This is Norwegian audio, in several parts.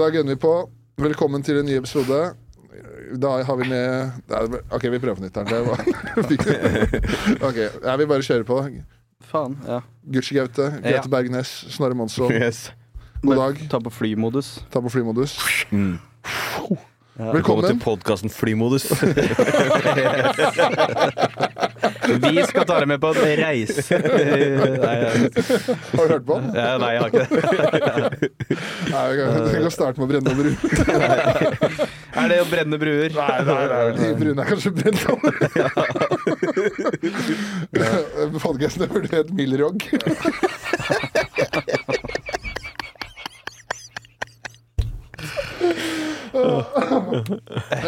da gunner vi på. Velkommen til en ny episode. Da har vi med er- OK, vi prøver på nytt her. Det var- OK, ja, vi bare kjører på. Faen, ja. Gucci Gaute, Ja. Gaute Bergnes, Snorre Monsson. Yes. God dag. Ta på flymodus. Ta på flymodus. Mm. Velkommen Velkommen. til podkasten Flymodus. Vi skal ta deg med på en reise. Nei, jeg- Har du hørt på den? ja, nei, jeg har ikke det. Nei, vi kan, vi starte med å brenne over bru. Er det å brenne bruer? Nei, nei, nei, nei. bruene er kanskje brent over. Podcasten burde hett Milrog.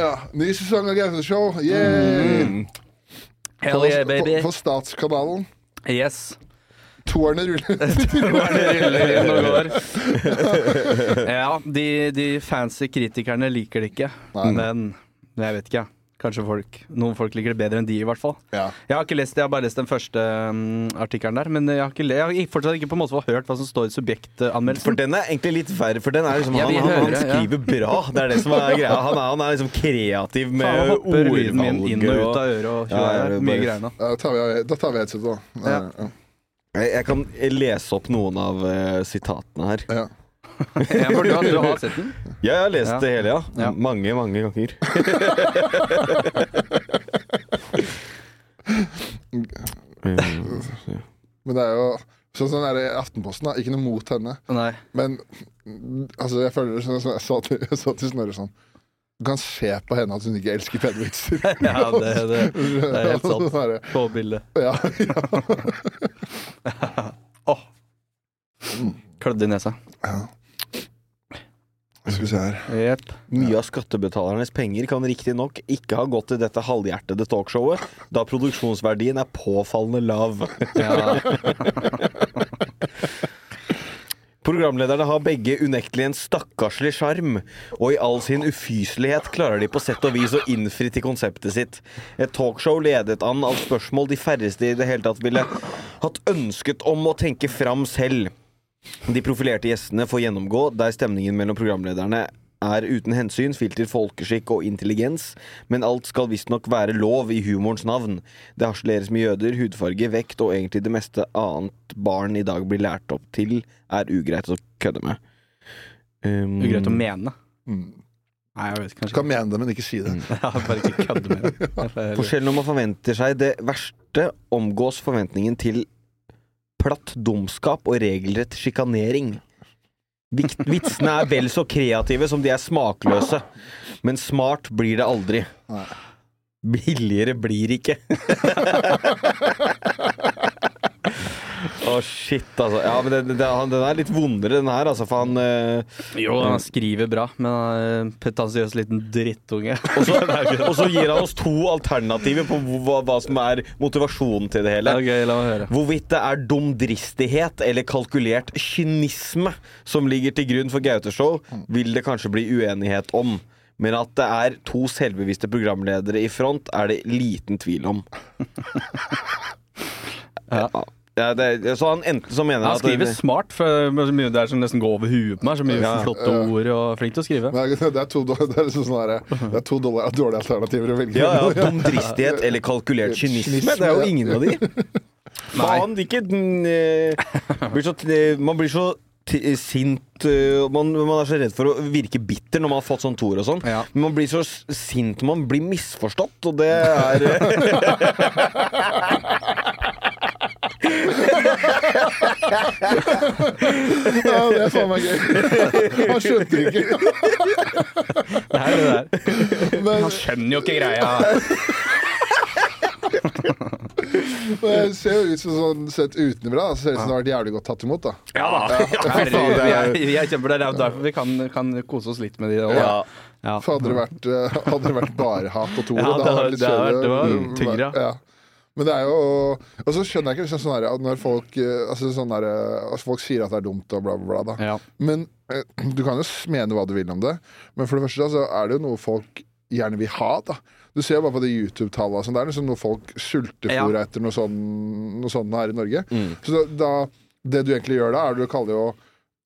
Ja, ny sesong av Gaute Show. Yeah! Mm. Hell yeah, baby. På, på Statskanalen. Yes. Toerne ruller. Toerne ruller inn og går. Ja, de, de fancy kritikerne liker det ikke. Nei. Men jeg vet ikke. Kanskje folk, noen folk liker det bedre enn de, i hvert fall. Ja. Jeg har ikke lest, jeg har bare lest den første um, artikkelen der. Men jeg har, ikke, le- jeg har fortsatt ikke på en måte hørt hva som står i subjektanmeldelsen. For den er egentlig litt verre, for den er liksom, Ja, han, han, han skriver ja. bra. Det er det som er greia. Han er, han er liksom kreativ med hopper lyden min ordvalget inn og ut av øret og det Mye greier nå. Da tar vi, da tar vi headsetet, da. Jeg, jeg kan lese opp noen av uh, sitatene her. Ja. Ja, for du, har- du har sett den? Ja, jeg har lest Ja. det hele, ja. Ja. Mange, mange ganger. Mm, Men det er jo sånn som den er i Aftenposten, da. Ikke noe mot henne. Nei. Men mm, altså, jeg føler det sånn som jeg sa til, jeg sa til Snorre sånn Du kan se på henne at hun ikke elsker pennevitser. Ja, det, det, det er helt sant. Sånn På bildet. ja, ja. Åh. Klødde i nesa. Skal vi se her. Yep. Mye av skattebetalernes penger kan riktignok ikke ha gått til dette halvhjertede talkshowet, da produksjonsverdien er påfallende lav. Ja. Programlederne har begge unektelig en stakkarslig sjarm, og i all sin ufyselighet klarer de på sett og vis å innfri til konseptet sitt. Et talkshow ledet an av spørsmål de færreste i det hele tatt ville hatt ønsket om å tenke fram selv. De profilerte gjestene får gjennomgå, der stemningen mellom programlederne er uten hensyn, filter, folkeskikk og intelligens, men alt skal visstnok være lov i humorens navn. Det harseleres med jøder, hudfarge, vekt og egentlig det meste annet barn i dag blir lært opp til, er ugreit å kødde med. Um, Ugreit å mene. Mm. Nei, jeg vet Du kanskje kan mene det, men ikke si det. Ja, bare ikke kødde med det. Forskjellen om man forventer seg det verste, omgås forventningen til platt dumskap og regelrett sjikanering. Vitsene er vel så kreative som de er smakløse, men smart blir det aldri. Billigere blir ikke. Shit, altså. Ja, men den, den, han- den er litt vondere, den her, altså, for han eh, Jo, han skriver bra, men han er en pretensiøs liten drittunge. Og så, og så gir han oss to alternativer på hva, hva som er motivasjonen til det hele. gøy, la meg høre. Hvorvidt det er dumdristighet eller kalkulert kynisme som ligger til grunn for Gaute-show, vil det kanskje bli uenighet om. Men at det er to selvbevisste programledere i front, er det liten tvil om. Ja. Ja, det, så han enten så mener Han at skriver smart, for det er så mye der som nesten går over huet på meg. Så mye Ja. flotte ord og flink til å skrive. Det er to, det er liksom sånn her, det er to dårlige, dårlige alternativer å velge ja, ja. Dumdristighet eller kalkulert kynisme. Det er jo ingen av de. Faen, ikke eh, blir så, eh, Man blir så t sint eh, man, man er så redd for å virke bitter når man har fått sånn toer og sånn. Ja. Men man blir så s- sint når man blir misforstått, og det er eh, Ja, det er faen meg gøy. Han skjønte det ikke. Det er det der. Men, Han skjønner jo ikke greia. men det ser jo ut som sånn sett utenfra, så ser det ut som det har vært jævlig godt tatt imot. da Ja da. Herregud, vi er, vi er kjemper, det er derfor vi kan, kan kose oss litt med de òg. ja. Ja. Hadde det vært, eh, hadde det vært bare hat og toer, Ja, da det hadde det vært tyngre, ja. Men det er jo Og så skjønner jeg ikke liksom sånn der, når folk eh, Altså sånn der, eh, altså Folk sier at det er dumt og bla, bla, bla. Ja. Men eh, du kan jo mene hva du vil om det, men for det første så er det jo noe folk gjerne vil ha. da Du ser bare på de YouTube-tallene. sånn, Det er liksom noe folk sultefòrer etter noe sånt, noe sånt her i Norge. Mm. Så da Det du egentlig gjør da, er du kaller jo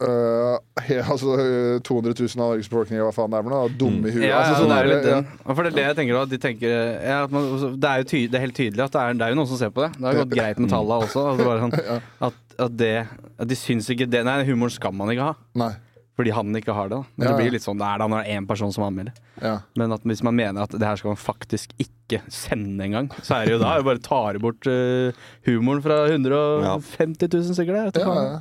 øh, he, altså, øh, 200 000 av Norges befolkning, hva faen det er for noe? Dumme i huet. Ja, altså, ja, sånn det er litt det. ja. For det er det jeg tenker de tenker ja, at man, det, er jo ty, det er helt tydelig at det er, det er jo noen som ser på det. Det har gått greit med tallene også. Altså bare sånn, at, at, det, at de syns ikke det Nei, humoren skal man ikke ha. Nei. Fordi han ikke har det. da Men Ja, det blir litt sånn det er da når det er én person som anmelder. Ja. Men at hvis man mener at det her skal man faktisk ikke sende engang, så er det jo da jo bare tar bort uh, humoren fra 150 000 sikkert. Jeg Ja, ja.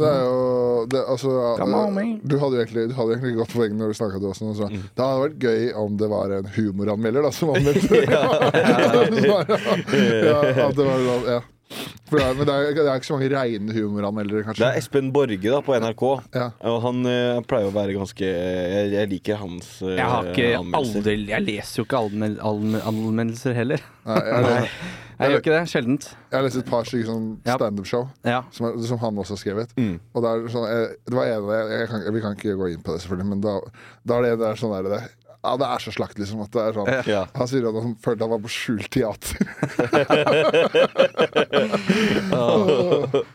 Det er jo det, altså, du, hadde jo egentlig, du hadde jo egentlig godt poeng når du snakka til oss nå. Mm. Det hadde vært gøy om det var en humoranmelder da, som anmeldte. ja, at det var, sånn, ja. For det er, men det er, det er ikke så mange reine humoranmeldere, Det er Espen Borge da på NRK. Ja. Og han uh, pleier å være ganske Jeg, jeg liker hans uh, Jeg har ikke anmeldelser. aldri Jeg leser jo ikke anmel anmel anmeldelser heller. Nei, jeg, Jeg gjør ikke det. Sjeldent. jeg har lest et par stykker sånn standup-show Ja. som, som han også har skrevet. Mm. Og det, er sånn, jeg, det var en jeg kan, Vi kan ikke gå inn på det, selvfølgelig, men da, da er det, det er sånn der, det, Ja, det er så slakt, liksom. At det er sånn, Ja. Han sier at han følte han var på skjult teater.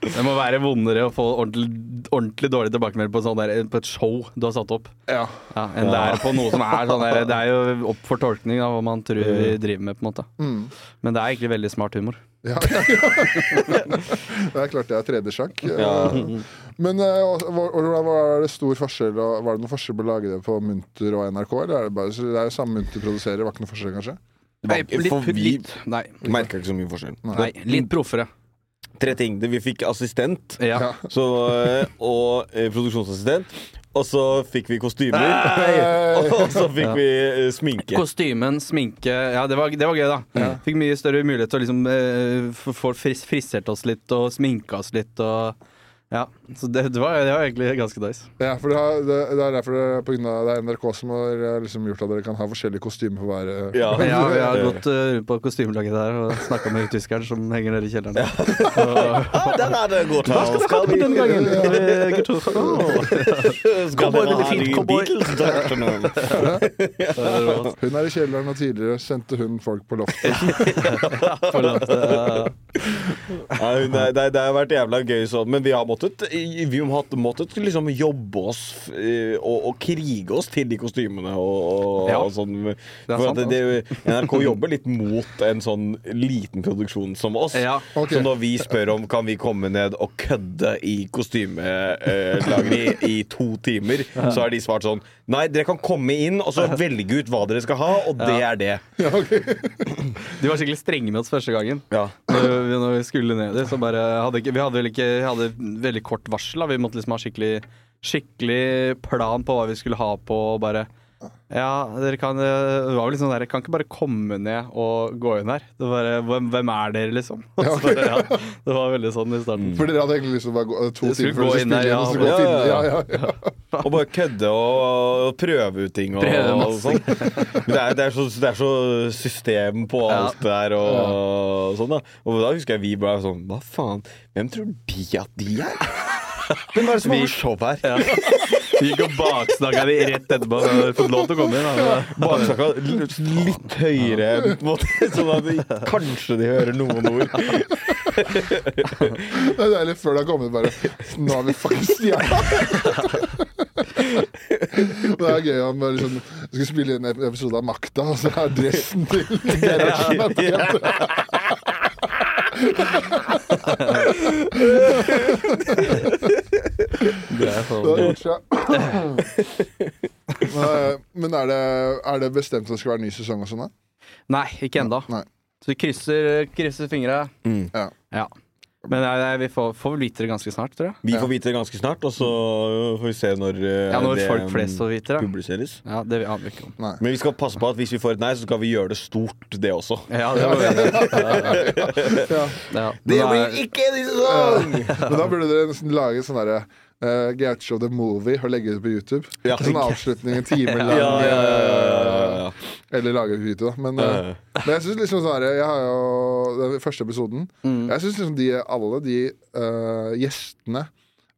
Det må være vondere å få ordentlig, ordentlig dårlig tilbakemelding på, sånn der, på et show du har satt opp, ja. ja, enn det er på noe som er sånn der Det er jo opp for tolkning av hva man tror vi driver med, på en måte. Mm. Men det er egentlig veldig smart humor. Ja, ja, ja. det er klart det er tredje sjakk. Men hva hva er det stor forskjell og Var det noen forskjell på å lage det på Munter og NRK? Eller er det bare det er jo samme Munter produserer, var ikke noen forskjell, kanskje? Nei, litt, For vi litt, nei, merka ikke så mye forskjell. nei, litt proffere. Tre ting. Vi fikk assistent Ja. Ja. så, eh, og eh, produksjonsassistent. Og så fikk vi kostymer. Nei. Og så fikk vi eh, sminke. Kostymen, sminke Ja, det var, det var gøy, da. Fikk mye større mulighet til å liksom få få fris, frisert oss litt og sminka oss litt og Ja. Så det, det, var, det var egentlig ganske nice. Ja, for det, har, det, det er derfor det, på grunn av, det er NRK som har eh, liksom gjort at dere kan ha forskjellige kostymer for hver eh, Ja. Ja, vi har gått eh, rundt på kostymelaget der og snakka med tyskeren som henger nede i kjelleren. Og, Ah, den er det godt. Hva skal dere ha på denne gangen? Cowboy, med fint, cowboy. Hun er i kjelleren, og tidligere sendte hun folk på loftet. Nei, Ja, det har vært jævla gøy sånn, men vi har måttet Vi har måttet- måttet liksom jobbe oss og, og krige oss til de kostymene og, og, Ja. og sånn. er For sant, at det, det, NRK jobber litt mot en sånn liten produksjon som oss. Ja. Okay. Så når vi spør om kan vi komme ned og kødde i kostymelageret i, i to timer, så har de svart sånn Nei, dere kan komme inn og så velge ut hva dere skal ha, og det er det. Ja, okay. de var skikkelig strenge med oss første gangen. Ja. Når vi, når vi skulle ned dit, så bare hadde ikke, Vi hadde vel ikke vi hadde veldig kort varsel. Da. Vi måtte liksom ha skikkelig, skikkelig plan på hva vi skulle ha på. Og bare Ja, dere kan Det var vel liksom der, kan ikke bare komme ned og gå inn her. Det var bare, hvem, hvem er dere, liksom? Ja, okay. Så, ja, det var veldig sånn i starten. For dere hadde egentlig lyst til å bare gå to timer før dere dere inn ja, og så gå ja, ja. ja, ja, ja. Og bare kødde og, og prøve ut ting og, Prøve og sånn. Men det er, det, er så, det er så system på Ja. alt det der og sånn, da. Og da husker jeg vi bare sånn Hva faen? Hvem tror de at de er? Hvem er det som har show her? Ja. Vi gikk og baksnakka de rett etterpå. Så hadde fått lov til å komme inn. Da. Baksnakka litt, høyere, på en måte, sånn at de, kanskje de hører noen ord. Det er deilig før det har kommet bare Nå har vi faktisk stjerne! det er gøy om bare liksom, skal spille inn en episode av Makta, og så er dressen til Gerhardsen Det er sånn. Det er. Men, Men er det, er det bestemt at det skal være ny sesong og sånn? da? Nei, ikke ennå. Nei. Så vi krysser, krysser fingra. Ja. Ja. Men nei, nei, vi får, får vel vite det ganske snart, tror jeg. Vi får vite det ganske snart, og så får vi se når, eh, Ja, når det folk flest får vite det. publiseres. Ja, Det aner ikke om. Nei. Men vi skal passe på at hvis vi får et nei, så skal vi gjøre det stort, det også. Ja, det må vi Ja. ja. Det blir ikke en sesong! Men da burde dere nesten lage sånn derre uh, Gaucho the Movie og legge det ut på YouTube. Ja. Sånn avslutning en time lang. Ja, ja, ja, ja, ja, ja. eh, Eller lage video, da. Men, uh. Men jeg syns liksom sånn Jeg har jo den første episoden. Mm. Jeg syns liksom de, alle de uh, gjestene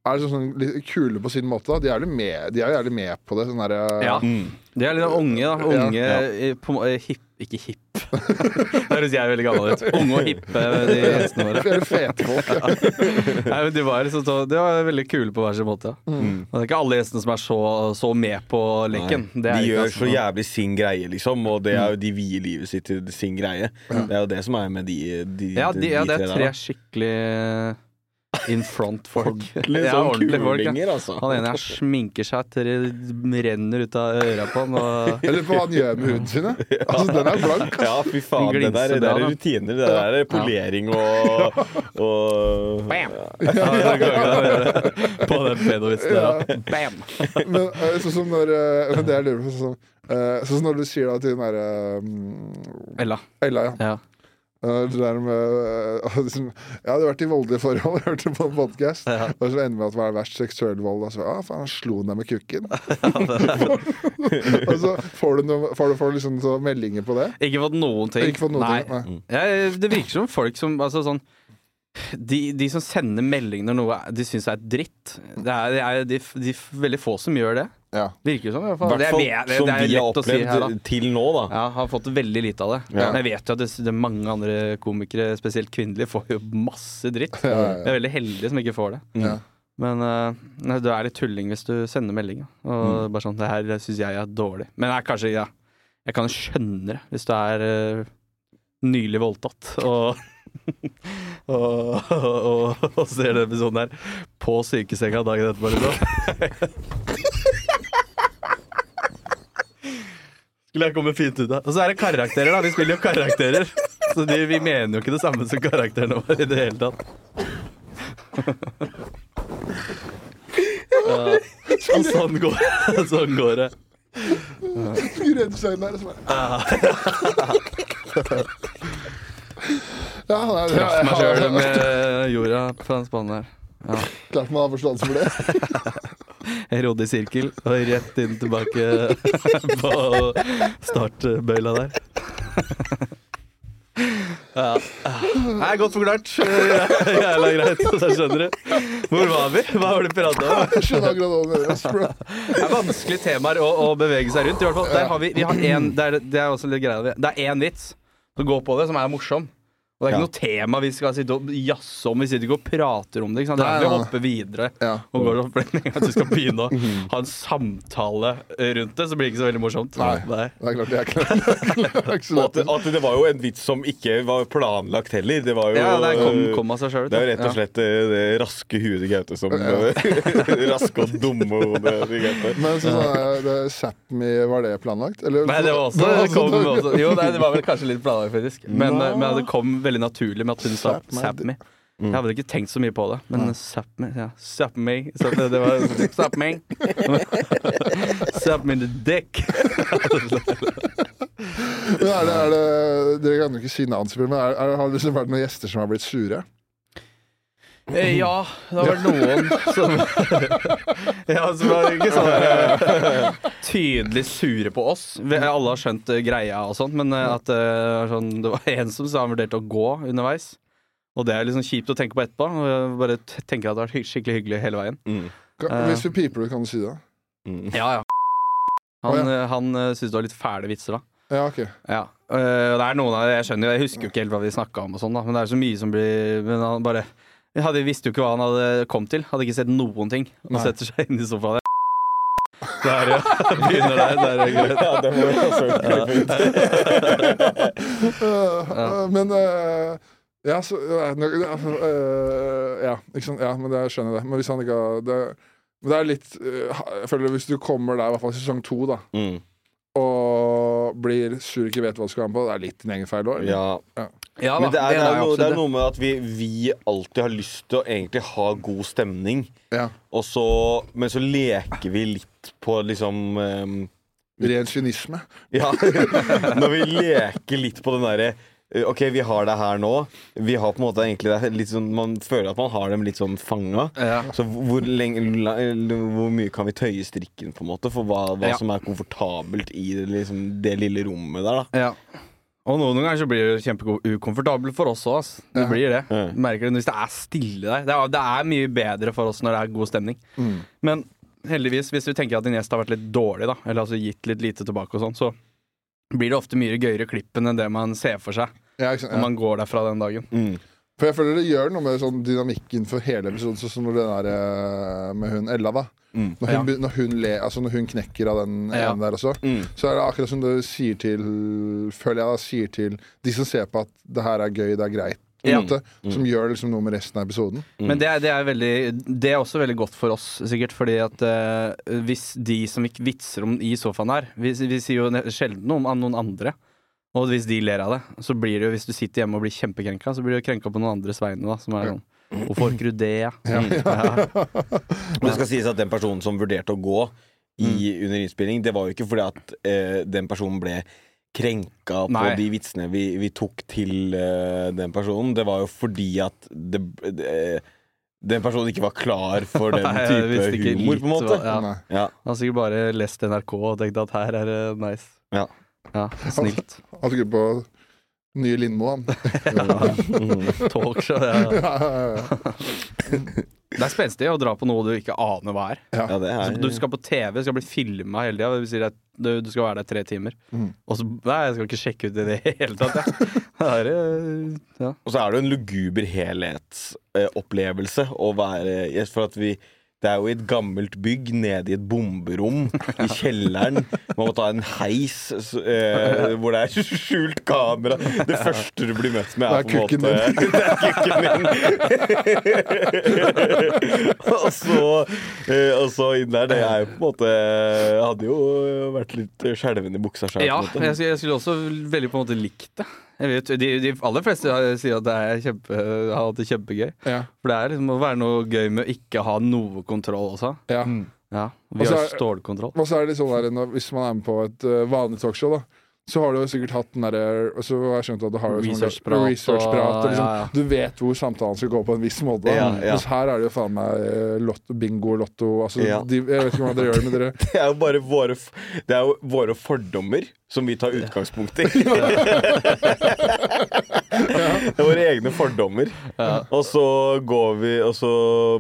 er sånn, sånn litt kule på sin måte. Da. De er jævlig med, jævlig med på det. Sånn der, eh, Ja. Mm. De er litt unge, da. Unge Ja. eh, på, hip, Ikke hipp. Det høres jeg veldig gammel ut. Unge og hippe, de gjestene våre. Flere fete folk. Nei, men de, var liksom så, de var veldig kule på hver sin måte. Ja. Mm. Og Det er ikke alle gjestene som er så, så med på leken. Det er de gjør altså. så jævlig sin greie, liksom, og det er jo de vier livet sitt til sin greie. Det er jo det som er med de, de, Ja, de, ja, det er tre, tre skikkelig in front-folk. Litt Ja, ordentlig ordentlige folk, ja. altså. Han ene her sminker seg til det renner ut av øra på han. Og Eller på hva han gjør med huden sin. Altså, den er blank. Ja, fy faen. Det der, det der er rutiner. Det der er polering og, og Bam! Ja, på den pedovitsen der. Bam! Men eh, sånn som når eh, men Det jeg lurer på sånn som eh, Sånn når du sier da til den derre um, Ella. Ella, ja. Ja. Eh, Det der med eh, liksom, Jeg hadde vært i voldelige forhold, hørte på en podkast, Ja. og så ender med at det var verst seksuell vold. Og så, ja, faen, han slo deg med kukken. og så får du, noe, får du, får du liksom så meldinger på det. Ikke fått noen ting. Fått noen Nei. ting. Nei. Ja, det virker som folk som altså sånn de, de som sender melding når noe de syns er dritt, det er, det er de, de veldig få som gjør det. Ja. Virker jo sånn i hvert fall. hvert Det er, det, som det vi har opplevd si her, til nå, da. Ja, har fått veldig lite av det. Ja. Men jeg vet jo at det, det er mange andre komikere, spesielt kvinnelige, får jo masse dritt. Ja, ja. Jeg er veldig heldig som ikke får det. Ja. Men uh, du er litt tulling hvis du sender melding. Og mm. bare sånn Det her syns jeg er dårlig. Men jeg, kanskje, ja, jeg kan skjønne det hvis du er uh, nylig voldtatt og og, og, og ser denne episoden her på sykesenga dagen etterpå. Liksom. Skulle jeg komme fint ut av. Og så er det karakterer, da. Vi spiller jo karakterer. Så de, vi mener jo ikke det samme som karakterene våre i det hele tatt. Ja. Og sånn går, sånn går det. Og så bare Ja, nei, det Traff meg sjøl med jorda på den spannen der. Ja. klart man har forståelse for det. Jeg rodde i sirkel og rett inn tilbake på startbøyla der. Ja. Er godt forklart. Jævla greit. Så skjønner du. Hvor var vi? Hva var det vi prata om? Det er vanskelige temaer å, å bevege seg rundt. I hvert fall, der har vi, vi har en, det, er, det er også litt greia. Det er én vits som går på det, som er morsom. Og det er ikke Ja. noe tema vi skal sitte og jazze om. Vi sitter ikke og prater om det. Ikke sant? Det er, vi hopper videre. Ja. Og går opp At vi skal begynne å ha en samtale rundt det, så blir det ikke så veldig morsomt. Nei. Nei. Det er klart jeg er klart. Det er Og at, at det var jo en vits som ikke var planlagt heller. Det var jo Ja, det kom, kom av seg sjøl. Det er jo rett og slett ja. det raske huet til Gaute som Raske og dumme hodet til Gaute. Men så, sa jeg det Sápmi, var det planlagt? Eller, Nei, det var også, det kom også Jo, nei, det var vel kanskje litt planlagt, faktisk. Men, men det kom veldig naturlig med at hun sa Sap me'. Mm. Jeg hadde ikke tenkt så mye på det, men 'sap me', ja, 'sap me'. Sap, det, det var 'sap me'. 'Sap me in the dick'. Men er det, er det, dere kan jo ikke si navn, men er, er, har det liksom vært noen gjester som har blitt sure? Eh, Ja, det har vært noen som Ja, som var ikke sånn eh, tydelig sure på oss. Vi, alle har skjønt eh, greia og sånt, men eh, at eh, det var sånn, det var en som sa han vurderte å gå underveis. Og det er liksom kjipt å tenke på etterpå. Og jeg bare t- tenker at det har vært hy- skikkelig hyggelig hele veien. Mm. Kan, Eh. hvis vi piper det, kan du si det? Mm. Ja, ja. Han, eh, han eh, syntes det var litt fæle vitser, da. Ja, ok. Ja. Eh, det er noen av Jeg skjønner jo, jeg husker jo ikke helt hva vi snakka om, og sånn da men det er så mye som blir Men han bare hadde, visste jo ikke hva han hadde kommet til. Hadde ikke sett noen ting. Han setter seg inn i sofaen. Der, ja. Begynner der. Der er greit. Ja, det må også øh, men uh, Ja, så øh, Ja, ikke sant. Ja, men det skjønner jeg det. Men hvis han ikke har det, Men det er litt Jeg føler hvis du kommer der, i hvert fall i sesong to, da, Mm. Og blir sur ikke vet hva du skal ha med på, det er litt din egen feil òg? Ja. Ja, Men det er, det, er noe, det er noe med at vi, vi alltid har lyst til å egentlig ha god stemning, Ja. og så, men så leker vi litt på liksom um, Ren kynisme. Ja, når vi leker litt på den derre OK, vi har det her nå. Vi har på en måte egentlig det litt sånn Man føler at man har dem litt sånn fanga. Ja. Så hvor, lenge, la- hvor mye kan vi tøye strikken på en måte for hva, hva Ja. som er komfortabelt i det, liksom, det lille rommet der? da Ja. Og noen ganger så blir det kjempeukomfortabelt for oss òg. Det Ja. blir det. Ja. Merker det hvis det er stille der. Det er, det er mye bedre for oss når det er god stemning. Mm. Men heldigvis, hvis vi tenker at din gjest har vært litt dårlig, da, eller altså gitt litt lite tilbake og sånn, så blir det ofte mye gøyere klipp enn det man ser for seg Ja, ikke sant? når Ja. man går derfra den dagen. Mm. For jeg føler det gjør noe med sånn dynamikken for hele episoden, sånn som når det der eh, med hun Ella, da. Mm. Når hun, Ja. når, hun le, altså når hun knekker av den Ja. ene der også, Mm. så er det akkurat som du sier til Føler jeg da sier til de som ser på at det her er gøy, det er greit, Ja. måte, som gjør liksom noe med resten av episoden. Men det er, det, er veldig, det er også veldig godt for oss, sikkert. Fordi at uh, hvis de som ikke vitser om i sofaen her Vi, vi sier jo sjelden noe om noen andre. Og hvis de ler av det, så blir det jo hvis du sitter hjemme og blir kjempekrenka, så blir du krenka på noen andres vegne. da Som er sånn Hvorfor orker du det, ja? Mm. ja. Det skal sies at den personen som vurderte å gå i, under innspilling, det var jo ikke fordi at uh, den personen ble krenka på Nei. de vitsene vi, vi tok til uh, den personen. Det var jo fordi at det, det, den personen ikke var klar for den Nei, type ikke humor, litt på en måte. Han Ja. Ja. Han har sikkert bare lest NRK og tenkt at her er det nice. Ja. Ja, Snilt. Han skulle på nye Lindmo, han. Talkshow. Ja. Ja, ja, ja. Det er spenstig å dra på noe du ikke aner hva er. ja, det er du skal på TV, skal bli filma hele tida. Si du, du skal være der tre timer. Mm. Og så Nei, jeg skal ikke sjekke ut i det hele tatt, jeg. Det er, eh, ja. Og så er det jo en luguber helhetsopplevelse å være For at vi det er jo i et gammelt bygg nede i et bomberom i kjelleren. Man må ta en heis eh, hvor det er skjult kamera. Det første du blir møtt med, er, er på en måte Det er kukken din. og, så, eh, og så inn der. Det er jo på en måte hadde jo vært litt skjelven i buksa sjøl. ja, jeg, jeg skulle også veldig på en måte likt det. Jeg vet, de, de aller fleste sier at det er kjempe, har hatt det kjempegøy. Ja. For det er liksom å være noe gøy med å ikke ha noe kontroll også. Ja. Ja, Vi også har stålkontroll. Og så er det sånn der, Hvis man er med på et eh, vanlig talkshow, da så har du sikkert hatt den derre Og så har jeg skjønt at du har sånn Researchprat og- liksom, ja, ja. Du vet hvor samtalen skal gå på en viss måte. Ja, ja. Mens her er det jo faen meg eh, lotto, bingo, lotto altså, Ja. de, Jeg vet ikke hva dere gjør, med dere Det er jo bare våre, det er jo våre fordommer som vi tar utgangspunkt i. Det er våre egne fordommer. Og så går vi og så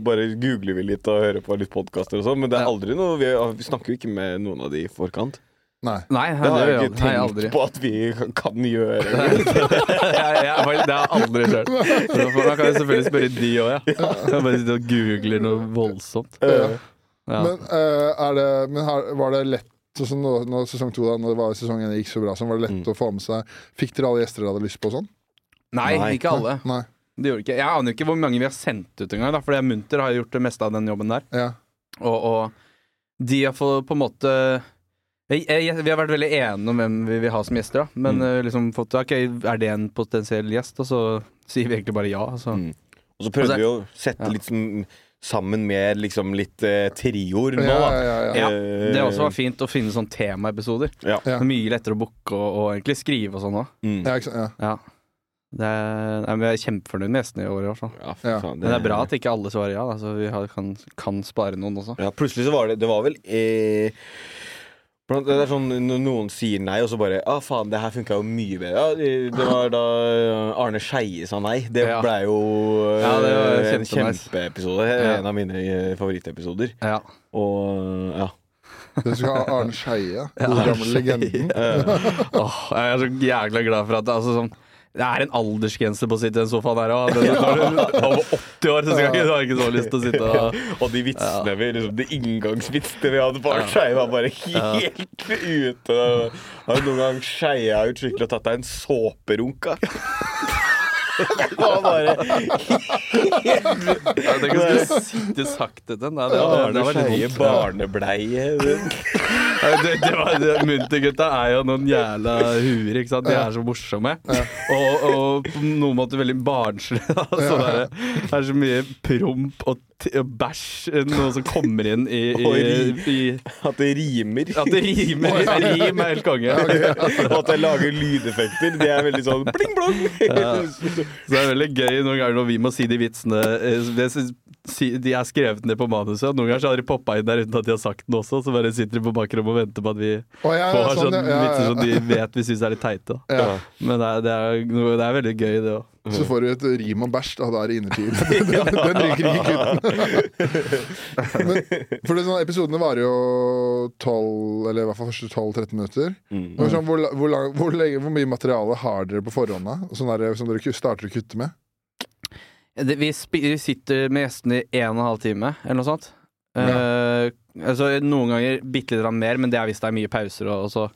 bare googler vi litt og hører på litt podkaster og sånn, men det er aldri noe vi, vi snakker jo ikke med noen av de i forkant. Nei. Nei, Det har jeg ikke nei, tenkt aldri. på at vi kan gjøre. jeg, jeg, det har jeg aldri skjedd. Man kan jo selvfølgelig spørre de òg, ja. Jeg bare sitter og googler noe voldsomt. Ja. Ja. Men, uh, er det, men her, var det lett sånn når, når sesong to da, når det var sesongen gikk så bra, så var det lett Mm. å få med seg Fikk dere alle gjester dere hadde lyst på sånn? Nei, Nei. ikke alle. Nei. Det gjorde ikke. Jeg aner ikke hvor mange vi har sendt ut engang, for Munter har gjort det meste av den jobben der. Ja. Og, og de har fått på en måte jeg, jeg, Vi har vært veldig enige om hvem vi vil ha som gjester, da. Men Mm. eh, liksom fått Ok, er det en potensiell gjest? Og så sier vi egentlig bare ja. Så. Mm. Og så prøvde Altså, vi å sette ja. litt sånn sammen med liksom litt eh, trioer nå, Ja, da. ja, ja, ja. Ja, Eh, Det også var fint å finne sånne temaepisoder. Ja. Ja. Mye lettere å booke og, og egentlig skrive og sånn òg. Mm. Ja, ikke? Ja. Ja. Det er, jeg er kjempefornøyd med gjestene i år, i hvert fall. Ja, faen, det, Men det er bra at ikke alle svarer ja. Da, så vi har, kan, kan spare noen også. Ja, plutselig så var det Det var vel eh, Det er sånn når noen sier nei, og så bare ah, faen, det her funka jo mye bedre. Ja, det var da Arne Skeie sa nei. Det Ja. blei jo eh, Ja, det var en kjempeepisode. Ja. En av mine eh, favorittepisoder. Ja. Og ja. Det skal ha Arne Skeie, den gamle legenden. Åh, jeg er så jækla glad for at det, altså, sånn, det er en aldersgrense på å sitte i den sofaen her òg. Er over 80 år, så skal du har ikke så lyst til å sitte og Og de vitsene vi liksom, De inngangsvitsene vi hadde på Arne var bare helt ute. Har du noen gang skeia ut skikkelig og tatt deg en såperunk, Det var bare Jeg tenker jeg skulle sitte sakte til den. Det, var- det var barnebleie. Det, det var, det, Muntergutta er jo noen jævla huer, ikke sant. De er så morsomme. Og, og på noen måte veldig barnslige. Altså, Så det, det er så mye promp og, og bæsj, noe som kommer inn i, i, i At det rimer. At det rimer. Rim er helt konge. Og at jeg lager lydeffekter. Det er veldig sånn bling blong. Så det er veldig gøy noen ganger når vi må si de vitsene eh, det synes- de har skrevet ned på manuset. Noen ganger så har de poppa inn der uten at de har sagt den også. Så bare sitter de på bakrommet og venter på at vi oh, ja, får sånn, sånne ja, ja, vitser som de vet vi syns er litt teite. Ja. Men det er, det, er, det er veldig gøy, det òg. Så får du et rim om bæsj, da. Da er det innertid. Den ryker ikke kutten. For det, sånn, episodene varer jo 12, eller i hvert fall første 12-13 minutter. Mm. sånn, hvor, hvor, lang, hvor, lenge, hvor mye materiale har dere på forhånd, da? Sånn der, som dere starter å kutte med? Det- Vi, spi- vi sitter med gjestene i en og en halv time, eller noe sånt. Eh, altså, noen ganger bitte litt mer, men det er hvis det er mye pauser. Og, og så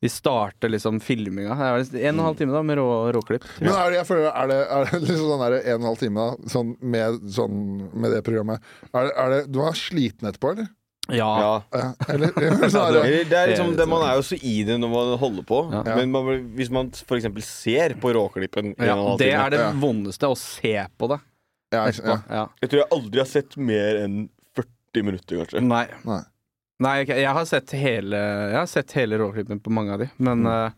Vi starter liksom filminga. En og en halv time da med rå, råklipp. Men er det, jeg føler, er det, er det liksom sånn der en og en halv time da, sånn med, sånn, med det programmet? Er det, er det, du var sliten etterpå, eller? Ja. Ja. Ja, eller, eller sånn er det, er liksom, det, man er jo så i det når man holder på, Ja. men man, hvis man f.eks. ser på råklippen Ja, og en halv det er det Ja. vondeste, å se på det ja, etterpå. ja. Ja. Jeg tror jeg aldri har sett mer enn 40 minutter, kanskje. Nei. Nei. Nei, jeg har sett hele Jeg har sett hele råklippen på mange av de, men eh,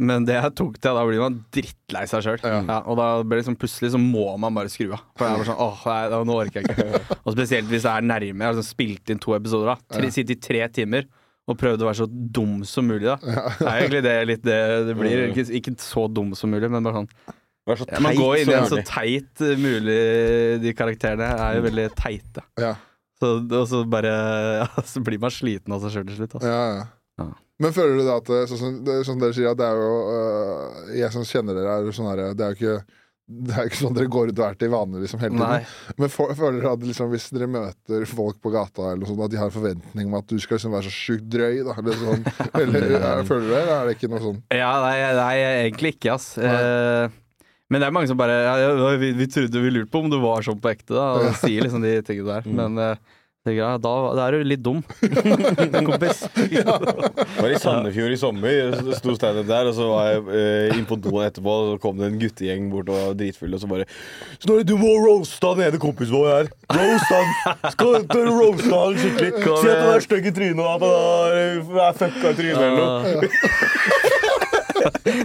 men det jeg tok til, da blir man drittlei seg sjøl. Ja. og da blir det liksom plutselig så må man bare skru av. For jeg var sånn, åh, nei, da- nå orker jeg ikke. Og spesielt hvis jeg er nærme. Jeg har liksom spilt inn to episoder. da tre, Sittet i tre timer og prøvd å være så dum som mulig. da Det er egentlig det litt det det blir. Ikke, ikke så dum som mulig, men bare sånn Vær så ja, Man teit går inn i en så teit uh, mulig De karakterene er jo veldig teite. Ja. Så, og så bare ja, Så blir man sliten av seg sjøl til slutt. Altså. Ja, ja. Ja. Men føler du da at sånn det, er sånn dere sier, at det er jo øh, Jeg som kjenner dere, er sånn her Det er jo ikke det er jo ikke sånn dere går ut og er til vanlig liksom, hele Nei. Men for, føler dere at liksom, hvis dere møter folk på gata, eller noe sånt, at de har en forventning om at du skal liksom være så sjukt drøy? Da, eller sånn, eller, er, føler du det, eller er det ikke noe sånn? Ja, nei, nei egentlig ikke, ass. Eh, men det er mange som bare ja, ja, vi, vi trodde vi lurte på om du var sånn på ekte, da. Og sier liksom de tingene der. Men eh, tenker jeg, da, da er du litt dum, kompis. var i Sandefjord i sommer, sto standup der, og så var jeg eh, inn på doen etterpå, og så kom det en guttegjeng bort og var dritfull, og så bare Snorre, du må roaste han ene kompisen vår her. Roast han! Skal du roaste han skikkelig? Si at han er stygg i trynet, og at han er fucka i trynet eller noe.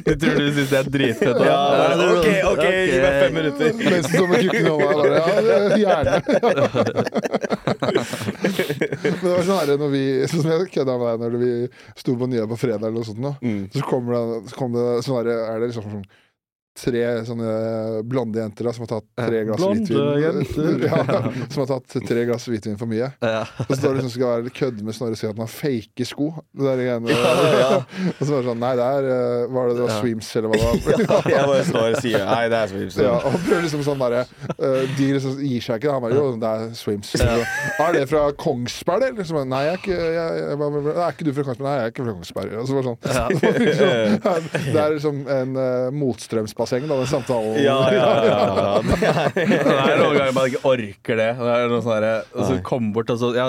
Du tror du syns det er dritfett? Ja, bare, ok, ok, gi meg fem minutter. Nesten som med kukken i hånda. ja, gjerne. Men det var sånn her når vi Sånn som jeg kødda med deg når vi sto på Nya på fredag, eller noe sånt, nå. Mm. så kommer det, så kom det sånn her, Er det liksom sånn tre sånne blonde jenter da, som har tatt tre glass hvitvin. ja, som har tatt tre glass hvitvin for mye. Ja. Og så står det som skal være kødde med Snorre og si at han har fake sko. Det der greiene. Og så var det sånn Nei, det er eh, Var det det var Ja. Sweems, eller hva det var? Jeg bare står og sier Nei, det er Swims. Ja, og han prøver liksom sånn derre eh, De liksom gir seg ikke. Han bare Jo, det er Swims. Er det fra Kongsberg, eller? Liksom, nei, jeg er ikke jeg, jeg, bare, Er ikke du fra Kongsberg? Nei, jeg er ikke fra Kongsberg. Og så var det sånn, det, liksom, det er liksom en uh, motstrømsbasseng, da, den samtalen. Ja, ja, ja, ja. Det er noen ganger man ikke orker det. det er noe sånn der, og så Nei. kom bort og så ja,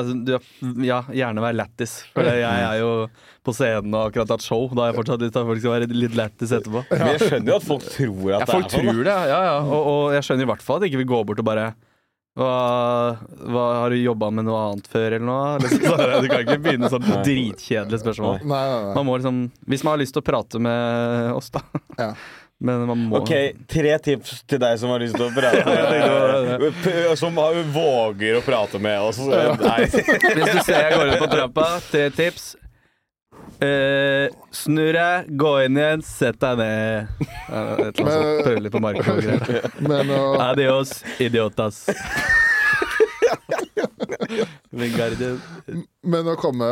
ja, gjerne vær lættis. For jeg er jo på scenen og akkurat hatt show. Da har jeg fortsatt lyst til at folk skal være litt lættis etterpå. Men jeg skjønner jo at folk tror at Ja, folk det er sånn. tror det, ja, ja. Og, og jeg skjønner i hvert fall at ikke vil gå bort og bare hva, hva, Har du jobba med noe annet før, eller noe? Du kan ikke begynne sånn dritkjedelig spørsmål. Nei, nei, nei. Man må liksom Hvis man har lyst til å prate med oss, da. Men man må Ok, tre tips til deg som har lyst til å prate med Som våger å prate med oss. Nei. Hvis du ser jeg går ut på trappa, tre tips. Uh, snurr deg, gå inn igjen, sett deg ned. Et eller annet sånt. Prøve litt på marken og greier. Adios, idiotas. Men å komme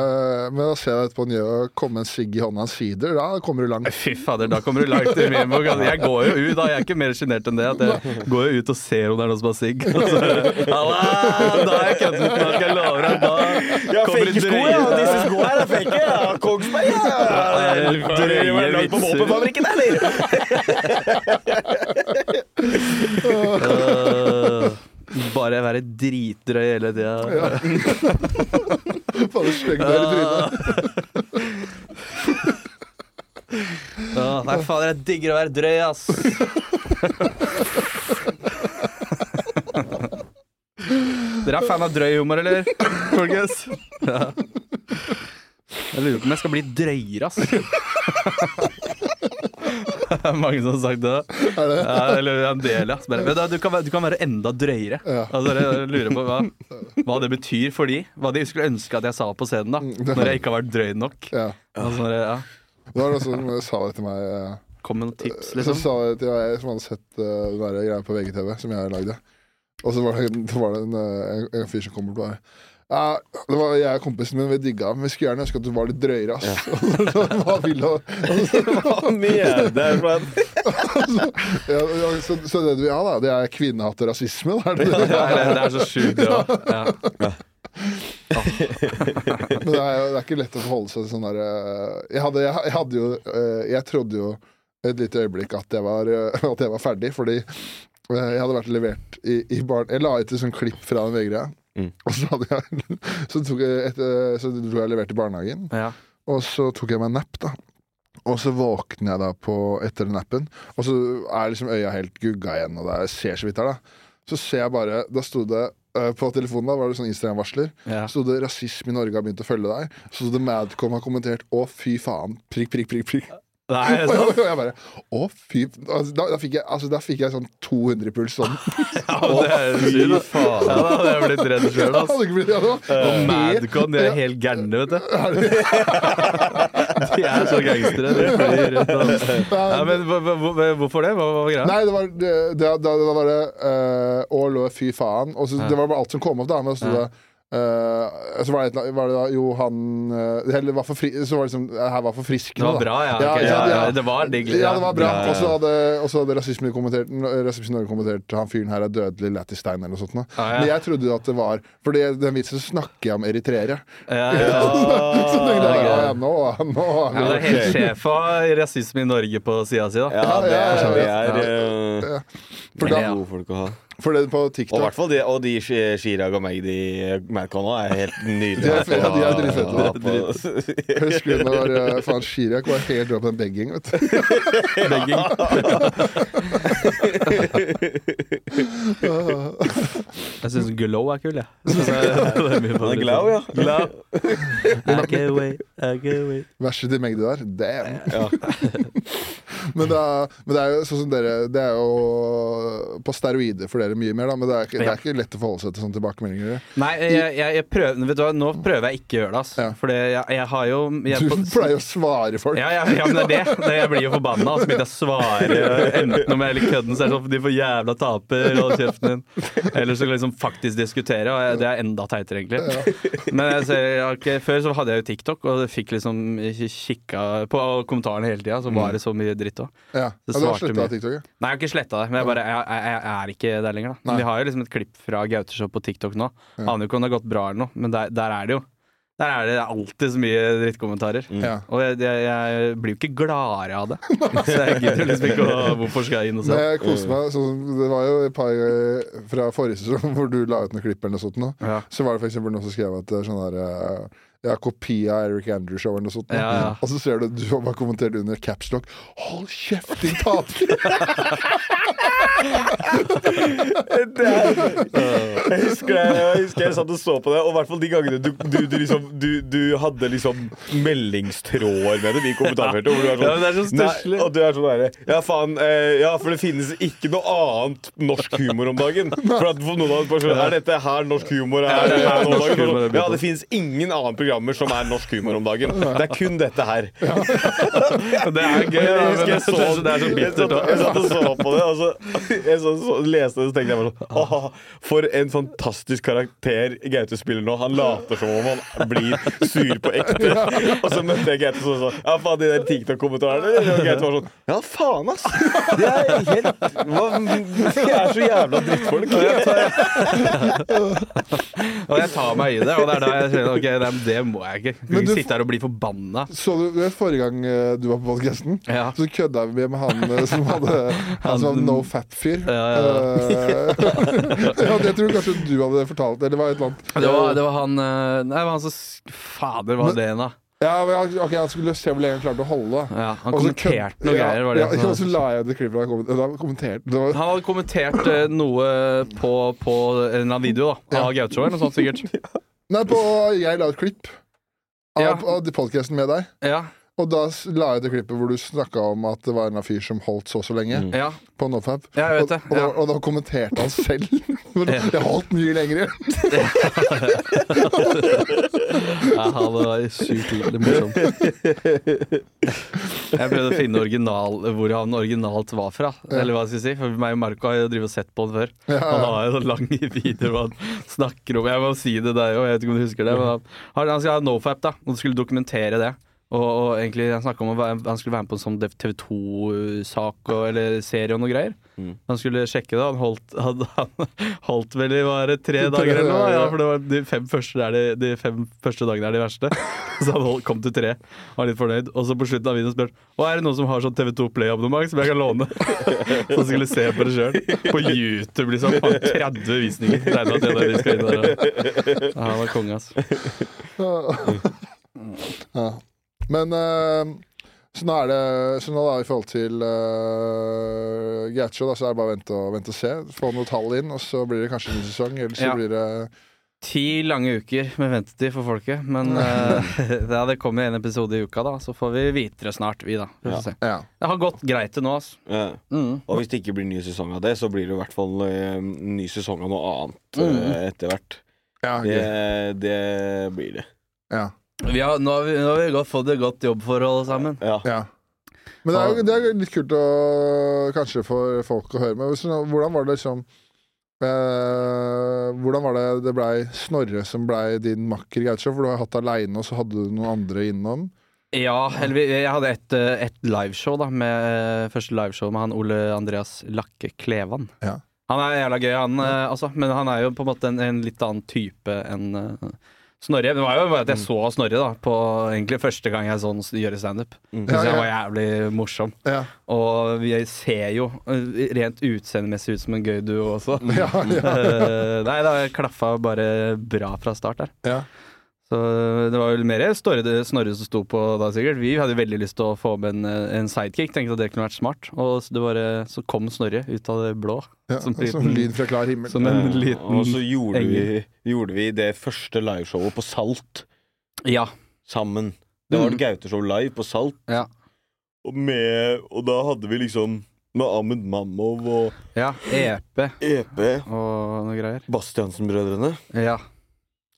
Men å se deg etterpå nye og komme en sigg i hånda en sider, da kommer du langt. Fy fader, da kommer du langt i min bok. Altså, jeg går jo ut, da. Jeg er ikke mer sjenert enn det. At jeg går jo ut og ser om det er noen som har sigg. Og så, Halla! Da er jeg kødden. Da skal jeg love deg. Da Ja, kommer fake det sko, ja. drøye- Disse skoene her er fake. Ja. Kongsberg, ja. Ja, drøye du på vitser. våpenfabrikken, eller? Øh, Bare være dritdrøy hele tida. Ja. Faen, sleng deg i trynet. Nei, fader, jeg digger å være drøy, ass. Dere er fan av drøy humor, eller? Folkens? Ja. Jeg lurer på om jeg skal bli drøyere, ass. Mange som har sagt det. Er det? Ja, eller en del, ja. Men da, du, kan, være- du kan være enda drøyere. Ja. Altså, jeg lurer på hva, hva det betyr for de. Hva de skulle ønske at jeg sa på scenen, da. Når jeg ikke har vært drøy nok. Ja. Altså, ja. Det var noen som sa det til meg. eh, Kom med noen tips, Så liksom. sa det til meg som hadde sett uh, den greia på VGTV som jeg lagde. Og så var det, var det en, eh, en, en fyr som kom bort og bare ja, det var jeg og kompisen min, vi digga, men vi skulle gjerne ønske at du var litt drøyere. ass. Hva vil du? Hva mener du? Så, så det du vil ha, da, det er kvinnehat og rasisme? Da, det det? Er, så sjukt, det òg. Ja. Men det er, det er ikke lett å forholde seg til sånn der eh, jeg, jeg, jeg hadde jo eh, Jeg trodde jo et lite øyeblikk at jeg var, eh, at jeg var ferdig, fordi jeg hadde vært levert i, i barn... Jeg la ut et sånt klipp fra den VG-greia. Mm. Og så, hadde jeg, så, tok jeg et, eh, så dro jeg levert i barnehagen, Ja. og så tok jeg meg en napp, da. Og så våkner jeg da på etter den nappen, og så er liksom øya helt gugga igjen, og det er- ser så vidt her, da. Så ser jeg bare Da sto det eh, på telefonen da var det sånn Instagram-varsler. Ja. Så det 'Rasisme i Norge har begynt å følge deg'. Så det Madcom har kommentert 'Å, fy faen'. Prikk, prikk, prikk. prikk. Nei, Og sånn. jeg, og jeg bare 'Å, fy altså, da, da, fikk jeg, altså, da fikk jeg sånn 200 puls sånn. Ja, det er sykt, faen. Ja, da hadde jeg blitt redd sjøl, altså. ja, det Og Madcon, de er helt gærne, vet du. De er så gangstere. De flyr rundt og ja, Men hvorfor det? Hva var greia? Nei, det var det, det, det, det var bare uh, Å, fy faen. Og så, Det var bare alt som kom opp, da. Men så sto det eh, så var det, et, var det da Jo, han uh, Eller var for fri, Så var det liksom Her var for frisk Det var bra, ja. Ja, ok, ja, ja. ja. Det var digg. Ja, det var bra. Ja, ja, ja. Og så hadde, hadde Rasisme Norge kommentert Han fyren her er dødelig lættis stein eller noe sånt. nå. Ah, ja. Men jeg trodde at det var For det- den vitsen snakker jeg om eritreere. Ja, ja. Så tenkte jeg ja, nå, nå Ja, det er helt sjef av rasisme i Norge på sida si, da. Ja, det er, ja, er ja. eh, For, da, gode folk å ha. For det på Og i hvert fall de, og de Chirag og Magdi Madcon er helt nydelige. De er ja, de er dritfete. Jeg husker når uh, faen Chirag var helt rå på den begging. Vet du. Begging. Jeg syns Glow er kul, jeg. Ja. Han er glad, ja. Glow. I can't wait, I can't wait. Verset til Magdi der. Damn. Ja. Men, det er, men det er jo sånn som dere Det er jo på steroider for dere mye mer, da. Men det er ikke, det er ikke lett å forholde seg til sånne tilbakemeldinger. Nei, jeg, jeg, jeg prøver, vet du nå prøver jeg ikke å gjøre det, altså. Ja. For jeg, har jo jeg, Du pleier å svare folk. Ja, ja, ja, men det er det. det. Jeg blir jo forbanna. Så begynner jeg å svare enten om jeg er litt kødden, så er det sånn de får jævla taper, hold kjeften din. Eller så liksom faktisk diskutere, og det er enda teitere, egentlig. Men har før så hadde jeg jo TikTok, og fikk liksom kikka på kommentarene hele tida, så var det så mye dritt òg. Ja. Det Ja, du har sletta. TikTok? Ja. Nei, jeg har ikke sletta det, men jeg, bare, jeg, jeg, jeg er ikke der lenger. da Nei. Vi har jo liksom et klipp fra Gauteshow på TikTok nå. Aner jo ikke om det har gått bra eller noe, men der, der er det jo Der er det alltid så mye drittkommentarer. Ja. Og jeg, jeg, jeg blir jo ikke gladere av det. Så jeg gidder liksom ikke å Hvorfor skal jeg inn og se? jeg koser meg Så, Det var jo et par ganger fra forrige sesong hvor du la ut noen klipp eller noe sånt. Nå. Ja. Så var det eksempel noen som skrev at sånn der eh, ja, kopi av Eric Andrew Show eller noe sånt. Ja, ja. Og så ser du du har bare kommentert under capslock Hold kjeft, din taper! Det jeg, husker jeg, jeg husker jeg satt og så på det, og i hvert fall de gangene du, du, du, liksom, du, du hadde liksom meldingstråder med dem i kommentarfeltet. Hvor du er sånn, Ja, det er så stusslig. Og du er sånn derre Ja, faen. Eh, ja, for det finnes ikke noe annet norsk humor om dagen. For at for noen av personer, Er dette her norsk humor? Er, det er er norsk norsk humor Ja, det finnes ingen andre programmer som er norsk humor om dagen. Det er kun dette her. Det er gøy, Jeg husker jeg så jeg satt, jeg satt og så på det, og så, jeg så, så, leste det, så tenkte jeg bare sånn Åh, For en fantastisk karakter Gaute spiller nå. Han later som om han blir sur på ekte. Og så møtte jeg Gaute sånn sånn Ja, faen, de der TikTok-kommentarene. Og Gaute var sånn Ja, faen, ass! Det er helt hva, De er så jævla drittfolk. Og jeg tar meg i det, og det er da jeg sier ok, det, det må jeg ikke. Kan ikke Sitte her og bli forbanna. Så du, det Forrige gang eh, du var på podcasten, Ja. så kødda vi med han eh, som hadde Han som var no fap-fyr. Ja, ja, Eh, ja, det tror jeg kanskje du hadde fortalt. Eller det var et eller annet. Det var, det var han eh, Nei, det var han som Fader, var det en, da? Ja, men han, ok, han skulle se hvor lenge han klarte å holde. Ja, han også kommenterte kødd- noe ja, greier. Var det ja, han og så la jeg ut det klippet han kommenterte. Var, Han hadde kommentert eh, noe på, på en eller annen video da av Ja. Gauteshow eller noe sånt, sikkert. nei, på Jeg la et klipp av, Ja. av podkasten med deg. Ja. Og da la jeg det klippet hvor du snakka om at det var en fyr som holdt så og så lenge. Ja, På NoFap. Ja, jeg vet det, Og, og, da, ja. og da kommenterte han selv. Jeg holdt mye lenger. ja han var sykt morsom. Jeg prøvde å finne original, hvor han originalt var fra. Eller hva skal jeg si For meg og Marco har jo drevet og sett på den før. Ja, Han har jo sånn lang video hvor han snakker om Jeg må si det deg òg, jeg vet ikke om du husker det. Men han, han skal ha nofap, da, og skulle dokumentere det. Og, og egentlig Han snakka om å være, han skulle være med på en sånn TV 2-sak eller serie og noe greier. Mm. Han skulle sjekke det. Han holdt, han, han holdt vel i bare tre dager eller noe. Ja, for det var de fem første, er de, de fem første dagene er de verste. Så han holdt, kom til tre. Var litt fornøyd. Og så på slutten av videoen spør han er det noen som har sånn TV2 Play-abonnement som jeg kan låne. Så han skulle se på det sjøl. På YouTube, liksom. Han har 30 visninger. Regner med at det er det de skal inn der. Ja, han var konge, ass. Ja. Men eh, så nå er det sånn da i forhold til uh, Gaucho. så er det bare å vente og, vente og se. Få noen tall inn, og så blir det kanskje en ny sesong. Eller så Ja. blir det Ti lange uker med ventetid for folket. Men uh, ja, det kommer en episode i uka, da. Så får vi vite det snart, vi, da. Vi Ja. Ja. Det har gått greit til nå, altså. Ja. Mm. Og hvis det ikke blir ny sesong av det, så blir det i hvert fall eh, ny sesong av noe annet Mm. uh, etter hvert. Ja, Det, det blir det. ja. Vi har, nå har vi, nå har vi godt fått et godt jobbforhold sammen. Ja. ja. Men det er, jo, det er litt kult å, kanskje for folk å høre Men Hvordan var det liksom eh, Hvordan var det det blei Snorre som blei din makker i Gacho? For du har hatt aleine, og så hadde du noen andre innom. Ja, eller vi- jeg hadde et, eh, et liveshow, da. Med, eh, første liveshow med han Ole Andreas Lakke Klevan. Ja. Han er jævla gøy, han eh, altså. Men han er jo på en måte en, en litt annen type enn eh, Snorre. Det var jo bare at jeg så Snorre da på egentlig første gang jeg så han gjøre standup. Mm. Syns Ja, jeg var jævlig morsom. Ja, Og vi ser jo eh, rent utseendemessig ut som en gøy duo også. ja, ja. Eh, Nei, det klaffa bare bra fra start der. ja. Så det var vel mer Snorre, Snorre som sto på da, sikkert. Vi hadde veldig lyst til å få med en, en sidekick, tenkte at det kunne vært smart. Og så det bare, så kom Snorre ut av det blå. ja. Som Som, liten- lyd fra klar himmel. Som en liten Og så gjorde vi, gjorde vi det første liveshowet på Salt Ja. sammen. Det var Mm. et Gaute-show live på Salt. Ja. Og, med, og da hadde vi liksom med Ahmed Mamov og ja. EP EP, og noe greier. Bastiansen-brødrene. Ja.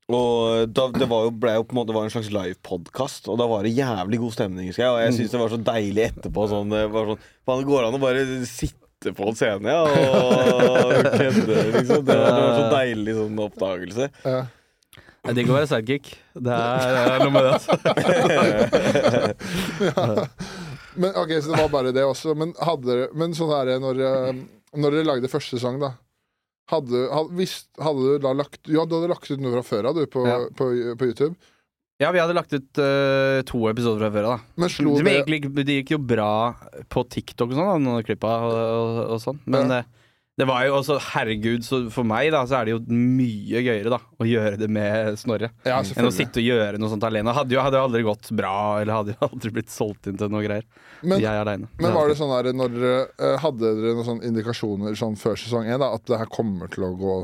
Og da, det var jo, ble jo på en måte var en slags livepodkast, og da var det jævlig god stemning. jeg Og jeg Mm. syns det var så deilig etterpå. Sånn, det var sånn, faen, går an å bare sitte på en scene ja, og kødde, liksom. Det var, det var så deilig sånn oppdagelse. Ja. Det er å være sidekick. Det er, er noe med det, altså. ja. Men ok, så det var bare det også. Men, hadde, dere- men sånn her når, eh, når dere lagde første sesong, da. Hadde, hadde, visst, hadde du da lagt Ja, du hadde lagt ut noe fra før av, du, på, Ja. på, på YouTube. Ja, vi hadde lagt ut uh, to episoder fra før av. Men slo Det, det gikk, det gikk jo bra på TikTok og sånn, noen av klippa og, og, og sånn. Men Ja. eh, det var jo også, herregud, så for meg da, så er det jo mye gøyere da å gjøre det med Snorre. Ja, Enn å sitte og gjøre noe sånt alene. Hadde jo hadde jo aldri gått bra, eller hadde jo aldri blitt solgt inn til noe greier. Men, jeg alene. men var det sånn der, når eh, Hadde dere noen sånne indikasjoner sånn før sesong én, da, at det her kommer til å gå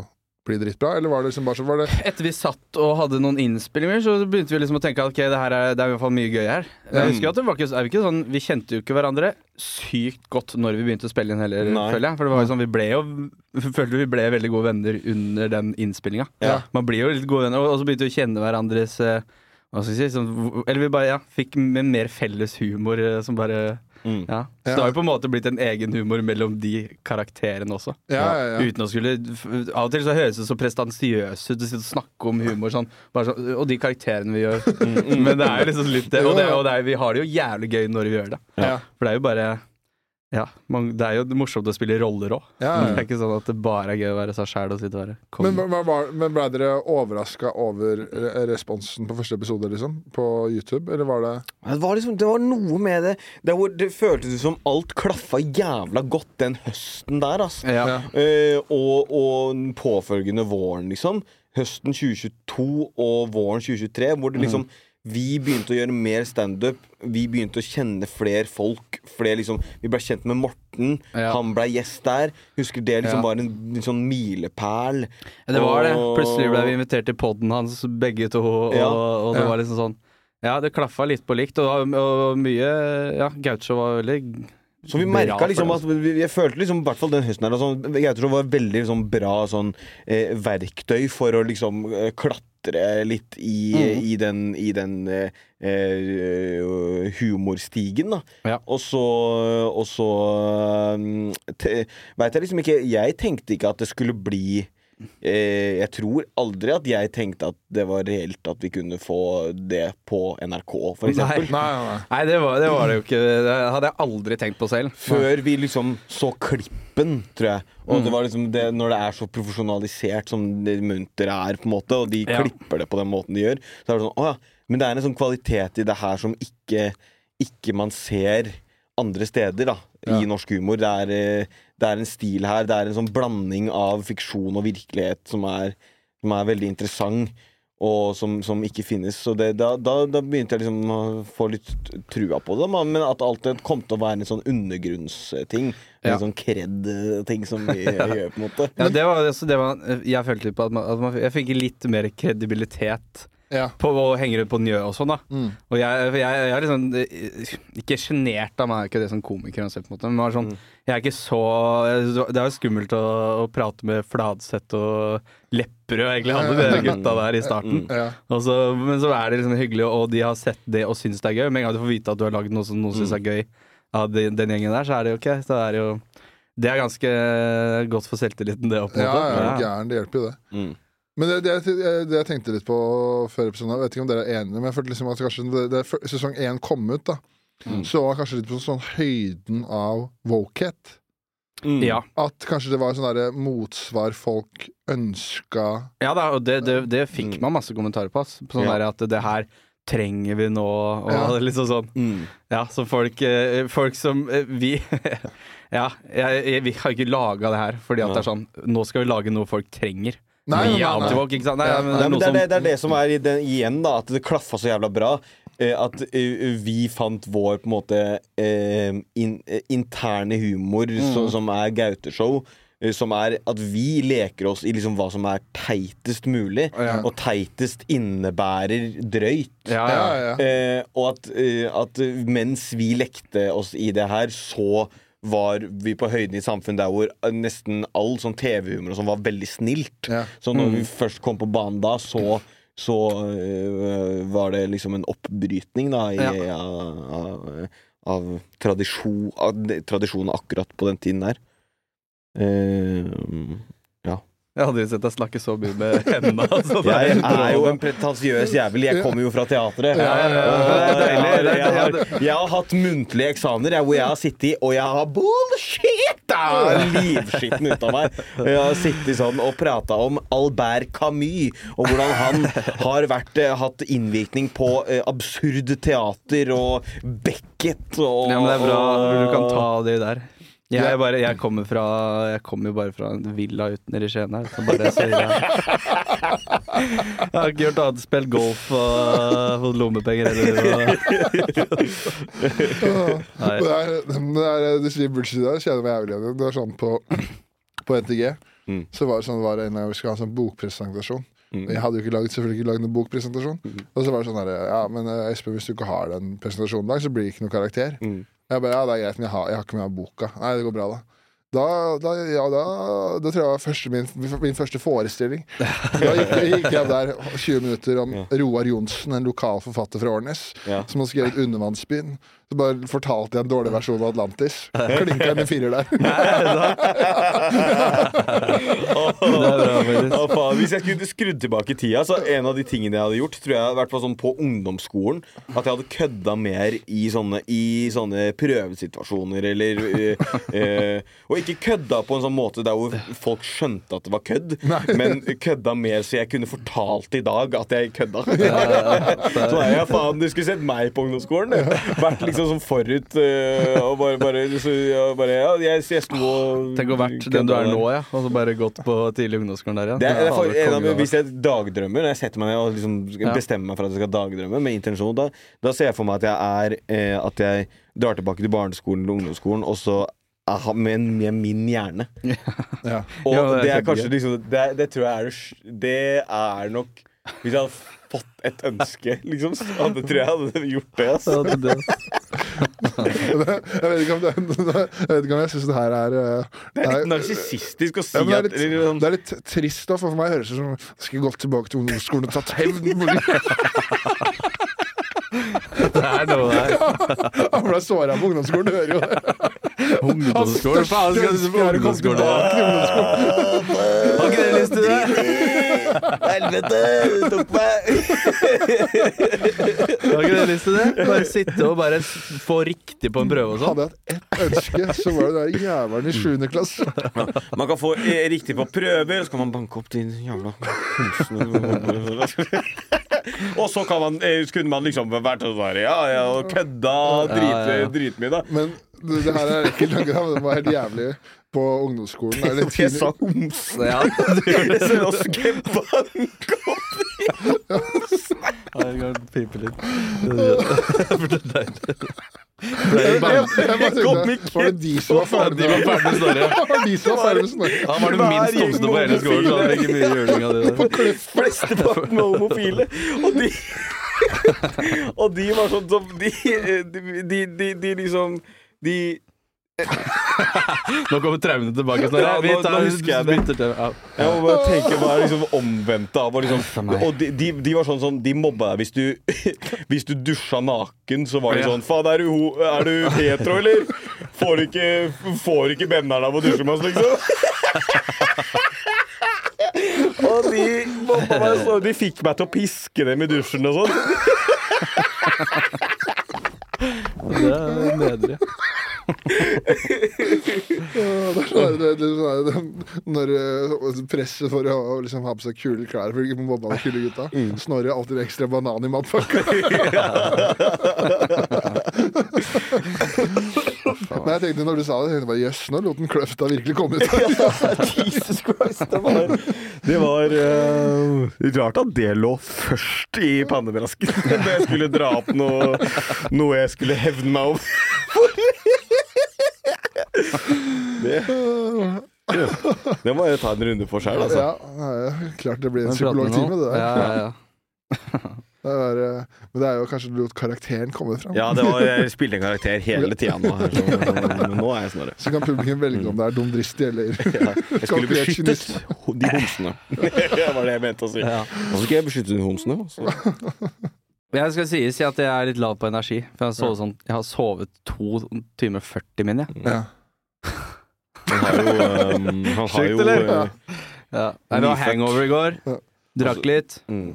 bli dritbra? Eller var det liksom bare så var det Etter vi satt og hadde noen innspillinger, så begynte vi liksom å tenke at ok, det her er, det er i hvert fall mye gøy her. Jeg husker at det var ikke, er vi ikke sånn Vi kjente jo ikke hverandre sykt godt når vi begynte å spille inn heller, Nei. føler jeg. For det var jo sånn, vi ble jo Følte vi ble veldig gode venner under den innspillinga. Ja. Man blir jo litt gode venner, og så begynte vi å kjenne hverandres eh, hva skal jeg si, sånn, Eller vi bare ja, fikk mer felles humor eh, som bare Mm. Ja. Så Ja. det har jo på en måte blitt en egen humor mellom de karakterene også. Ja, ja, ja. Uten å skulle Av og til så høres det så prestansiøst ut å sitte og snakke om humor sånn, bare sånn Og de karakterene vi gjør. Men det er jo liksom litt det. Og, det, og det er, vi har det jo jævlig gøy når vi gjør det. Ja. For det er jo bare Ja, man, det er jo morsomt å spille roller òg. Ja, Det er ikke sånn at det bare er gøy å være seg sjæl og sitte og være Men, men, var- men ble dere overraska over responsen på første episode, liksom? På YouTube? Eller var det Det var, liksom, det var noe med det Det, var, det føltes som alt klaffa jævla godt den høsten der, altså. Ja. Ja. Eh, og, og den påfølgende våren, liksom. Høsten 2022 og våren 2023, hvor det liksom vi begynte å gjøre mer standup. Vi begynte å kjenne flere folk. Flere, liksom, vi ble kjent med Morten. Ja. Han ble gjest der. Husker det liksom Ja. var en, en sånn milepæl. Det var det. Plutselig ble vi invitert til poden hans, begge to. Og, Ja. og det Ja. var liksom sånn Ja, det klaffa litt på likt, og, og mye Ja, Gaucho var veldig Så vi merka liksom at vi- Jeg følte liksom, i hvert fall den høsten her Jeg tror det var veldig liksom, bra sånn, eh, verktøy for å liksom eh, klatre litt i, Mm. i den, i den eh, eh, humorstigen, da. Ja. Og så, og så um, Veit jeg liksom ikke Jeg tenkte ikke at det skulle bli eh, Jeg tror aldri at jeg tenkte at det var reelt at vi kunne få det på NRK, for eksempel. Nei, nei, nei. Nei, det var, det var det jo ikke. Det hadde jeg aldri tenkt på selv. Før vi liksom så klippen, tror jeg. Og Mm. det var liksom det, når det er så profesjonalisert som det Munter er, på en måte, og de Ja. klipper det på den måten de gjør, så er det sånn Å ja. Men det er en sånn kvalitet i det her som ikke, ikke man ser andre steder, da. I Ja. norsk humor. Det er, eh, det er en stil her. Det er en sånn blanding av fiksjon og virkelighet som er, som er veldig interessant. Og som, som ikke finnes. Så det, da, da, da begynte jeg liksom å få litt trua på det. Men at alt det kom til å være en sånn undergrunnsting. Ja. En sånn kred-ting som vi gjør, på en måte. Ja, det var, så det var, jeg følte litt på at, man, at man, jeg fikk litt mer kredibilitet Ja. på å henge rundt på Njø og sånn, da. Mm. Og jeg, jeg, jeg er liksom eh, Ikke sjenert av meg, ikke det som komiker, uansett, på en måte, men bare sånn, jeg er ikke så Det er jo skummelt å, å prate med Fladseth og Lepperød egentlig alle de gutta der i starten. Og så, men så er det liksom hyggelig, og de har sett det og syns det er gøy. Med en gang du får vite at du har lagd noe som noen syns er gøy av den, den gjengen der, så er det jo ok. Så er det jo Det er ganske godt for selvtilliten, det. Opp, på en Ja, måte. ja, gæren. Det hjelper jo, det. Mm. Men det, det, jeg- det jeg tenkte litt på før episoden, jeg vet ikke om dere er enige, men jeg følte liksom at kanskje det, det, sesong én kom ut, da, Mm. så var kanskje litt på sånn høyden av wokehet. Mm. Ja. At kanskje det var sånn derre motsvar folk ønska Ja da, og det, det, det fikk Mm. man masse kommentarer på. Ass. På sånn Ja. der at det her trenger vi nå, og Ja. liksom sånn. Mm. Ja, så folk, eh, folk som eh, Vi Ja, jeg, jeg, vi har ikke laga det her fordi at det er sånn Nå skal vi lage noe folk trenger. Nei, nei, er nei, nei. ikke sant? Nei, men Nei, det er det, er det, det er det som er i den, igjen, da. At det klaffa så jævla bra. Eh, at eh, vi fant vår på en måte eh, in, interne humor, så, som er Gaute-show. Som er at vi leker oss i liksom hva som er teitest mulig. Ja. Og teitest innebærer drøyt. Ja, Ja. Eh, og at, at mens vi lekte oss i det her, så var vi på høyden i samfunn der hvor eh, nesten all sånn TV-humor og sånn var veldig snilt. Ja. Så når vi først kom på banen da, så så øh, var det liksom en oppbrytning da i, Ja. av, av, av tradisjon, av tradisjonen akkurat på den tiden der. Eh, Jeg hadde aldri sett deg snakke så mye med hendene. Altså. Jeg er jo en pretensiøs jævel. Jeg kommer jo fra teatret. Ja, ja, ja. Det Jeg har, jeg har hatt muntlige eksamener hvor jeg har sittet og jeg har bullshit! Livskitten ut av meg. Jeg har sittet sånn og prata om Albert Camus, og hvordan han har vært, eh, hatt innvirkning på eh, absurd teater og Beckett og Ja, men det er bra. Du kan ta de der. Jeg, er bare, jeg kommer fra Jeg kommer jo bare fra en villa uten i Skien her. Så bare så jeg. jeg har ikke gjort annet enn spilt golf og fått lommepenger eller Nei. Det er, det er, du sier bullshit der, kjenner meg jævlig igjen. Det var sånn på, på NTG. Mm. Så var det sånn, det en gang vi skulle ha en sånn bokpresentasjon. Mm. Jeg hadde jo ikke laget, selvfølgelig ikke lagd noen bokpresentasjon. Og så var det sånn her Ja, men eh, Espen, hvis du ikke har den presentasjonen i dag, så blir det ikke noe karakter. Mm. Jeg bare, ja, det er greit, men jeg har, jeg har ikke med meg boka. Nei, det går bra, da. Da, da, ja, da, da tror jeg det var første, min, min første forestilling. Da gikk, gikk jeg der 20 minutter om. Roar Johnsen, en lokal forfatter fra Årnes, Ja. som har skrevet 'Undervannsbyen'. Så bare fortalte jeg en dårlig versjon av Atlantis. Klinka inn en firer der. Å, faen. Hvis jeg skulle skrudd tilbake tida, så en av de tingene jeg hadde gjort, tror jeg i hvert fall sånn på ungdomsskolen, at jeg hadde kødda mer i sånne, i sånne prøvesituasjoner, eller uh, uh, Og ikke kødda på en sånn måte der hvor folk skjønte at det var kødd, men kødda mer så jeg kunne fortalt i dag at jeg kødda. Så er jeg faen, du skulle sett meg på ungdomsskolen. Vært liksom sånn forut øh, og bare, bare, så, ja, bare ja, jeg, jeg sto og Tenk å vært den du er nå, ja. Og så bare gått på tidlig ungdomsskolen der, ja. det er, det er for, en av, hvis jeg dagdrømmer, når jeg setter meg ned og liksom bestemmer meg for at jeg skal dagdrømme med intensjon, da, da ser jeg for meg at jeg er eh, At jeg drar tilbake til barneskolen eller ungdomsskolen, og så Aha, ha- med, med min hjerne. Ja. Og Ja, det det er kanskje liksom Det, det tror jeg er det Det er nok Hvis jeg hadde fått et ønske, liksom, så hadde, tror jeg hadde gjort det. Altså. Ja, det, det. Jeg vet ikke om, det, jeg, vet ikke om jeg syns det her er eh, Det er litt narsissistisk å si ja, det, er at litt, eller, liksom. det er litt trist, da, for for meg høres det som jeg skulle gått tilbake til ungdomsskolen og tatt hevn. Det er noe der. Han ble såra på ungdomsskolen, du hører jo det. Ungdomsskolen? Faen, skal du på ungdomsskolen? Har ikke dere lyst til det? Helvete! du tok meg! Har ikke dere lyst til det? Bare sitte og bare få riktig på en prøve og sånn. Hadde jeg hatt ett ønske, så var det der jævelen i sjuende klasse. Man kan få eh, riktig på prøver, så kan man banke opp din jævla. Og så kan man, kunne skulle man liksom vært sånn der, ja, ja, og kødda drit, Ja, ja, ja. da. Men det, det her er ikke langt av, det var helt jævlig på ungdomsskolen. Det Jeg sa homse. Ja, du gjør det. Så jeg pipe litt. Det var det de som var ferdig med Snorre. Han var den minst homsete på hele skolen, så han fikk ikke mye juling av det der. Flesteparten var homofile. Og de Og de var sånn som De, de, de, de, de liksom De Nå kommer traumene tilbake. Sånn, Ja, Vi nå- tar- nå husker jeg det. til- ja. Jeg må bare tenke hva er liksom omvendt av liksom. Og de, de, de var sånn sånn De mobba deg hvis du Hvis du dusja naken, så var de sånn Faen, er, er du hetero, eller? Får ikke, får ikke benneren av å dusje med oss, liksom? Og de mobba meg så De fikk meg til å piske dem i dusjen og sånn. Det er nedre. Ja, det er sånn, det, det, sånn, det, når eh, presset for å liksom, ha på seg kule klær for ikke mobba de kule gutta. Snorre alltid ekstra banan i matpakka. Men jeg tenkte når du sa det, jeg tenkte bare jøss, nå lot den kløfta virkelig komme ut. Jesus Christ, det var Det var uh, rart at det lå først i pannebrasken. da jeg skulle dra opp noe, noe jeg skulle hevne meg over. Det, det må jeg ta en runde for sjøl, altså. Ja, klart det blir en psykologtime, det der. Ja, ja, ja. Det er, eh, men det er jo kanskje lot karakteren komme fram. Ja, det var, jeg spilte en karakter hele tida nå. Så, men nå er jeg Snorre. Så kan publikum velge om det er dum dristig eller Ja, jeg skulle beskyttet kynisme. de homsene. Det var det jeg mente å si. Ja. Hvorfor skal jeg beskytte de homsene? Så- Jeg skal sies at jeg er litt lav på energi. For jeg har sovet, sånn, jeg har sovet to timer 40 min, jeg. Ja. Han har jo, um, han har Sjukt, jo eller? uh, Ja. Jeg var hangover i går. Drakk litt. mm.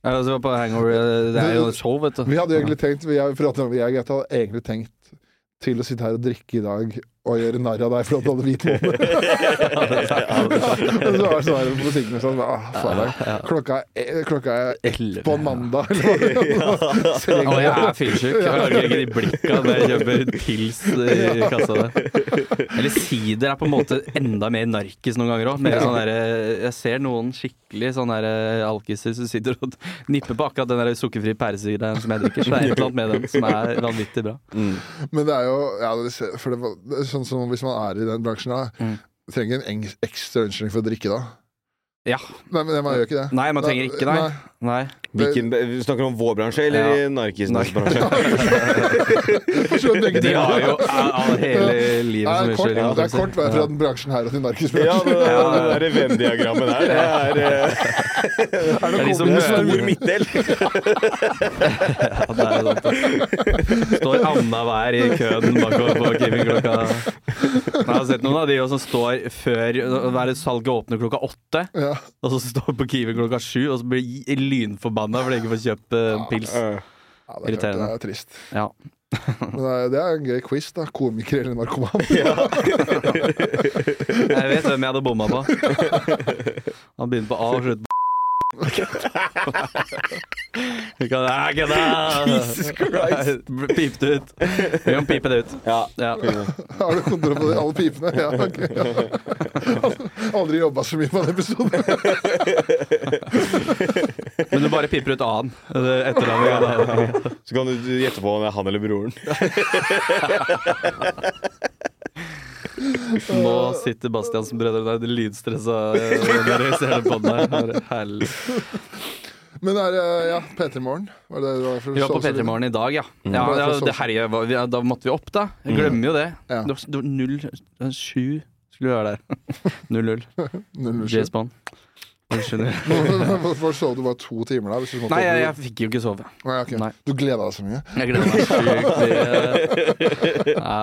Jeg var på hangover Det er jo et show, vet du. Vi hadde egentlig tenkt Vi om, jeg og hadde egentlig tenkt til å sitte her og drikke i dag og gjøre narr av deg for at du hadde hvit måne. Så var det sånn på musikken sånn ah. Klokka, er, klokka er Elleve. på en mandag, eller hva det var. Å, jeg er fyllesyk. Jeg orker ikke de blikka når jeg kjøper pils i kassa der. Eller sider er på en måte enda mer narkis noen ganger òg. Sånn jeg ser noen skikkelig sånne der alkiser som sitter og nipper på akkurat den der sukkerfri pæresigeren som jeg drikker. Så det er et eller annet med den som er vanvittig bra. Men det er jo ja, for det, var- sånn som hvis man er i den bransjen, da Mm. trenger en ekstra unnskyldning for å drikke da. Ja. Nei, men man gjør ikke det. Nei, man trenger ikke, nei. Nei. Hvilken, vi snakker om vår bransje eller Ja. narkisenes bransje? De har jo av hele livet som unnskyldning. det er kort vei fra den bransjen her og til Ja, narkisbransjen. er det der Venn-diagrammet der, det er, eh, Det er er møter stor midtdel. Ja, det er sant. det. Står annenhver i køen bakover på Kiwi-klokka. Jeg har sett noen av de som står før Hver salget åpner klokka åtte, Ja. og så står på Kiwi klokka sju, og så blir lynforbanna fordi jeg ikke får kjøpt eh, pils. Ja, det er klart Irriterende. det er trist. Ja. Men det er, det er en gøy quiz, da. Komiker eller narkoman. Jeg vet hvem jeg hadde bomma på. Han begynner på A og slutter på Vi kan Nei! Jesus Christ. Pip det ut. Vi kan pipe det ut. Ja. Ja. Har du kontroll på de, alle pipene? Ja, ok. Ja. Aldri jobba så mye på en episode. Men du bare piper ut A-en. Etternavnet. Så kan du gjette på om det er han eller broren. Nå sitter Bastians brødre der lydstressa når jeg ser det på den her. Herlig. Men er det ja, P3 Morgen? Var det det var for Vi var på så- så P3 Morgen i dag, ja. ja, er det ja det herje, var- da måtte vi opp, da. Jeg glemmer jo det. Ja. Det var, 07 skulle vi være der. 00. 007. James Bond. Hvorfor sov du bare to timer der? Hvis du måtte Nei, jeg, jeg fikk jo ikke sove. Nei, ok. Nei. Du gleda deg så mye? Jeg gleda meg sjukt mye.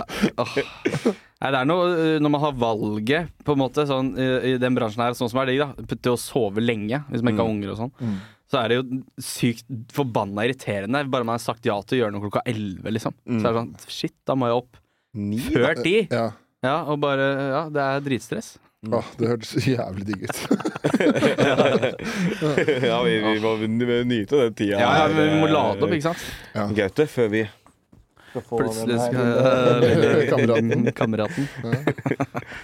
Nei, det er noe øh, når man har valget, på en måte, sånn, i, den bransjen her, sånn som er digg, da, til å sove lenge, hvis man ikke har unger og sånn, Mm. så er det jo sykt forbanna irriterende bare man har sagt ja til å gjøre noe klokka elleve, liksom. Så er det sånn, shit, da må jeg opp Ni? før ti. Ja. Ja, og bare Ja, det er dritstress. Åh, det hørtes jævlig digg ut. ja, vi, vi må nyte den tida. Ja, ja, vi må lade opp, ikke sant? Gaute, før vi Plutselig skal Kameraten. Kameraten.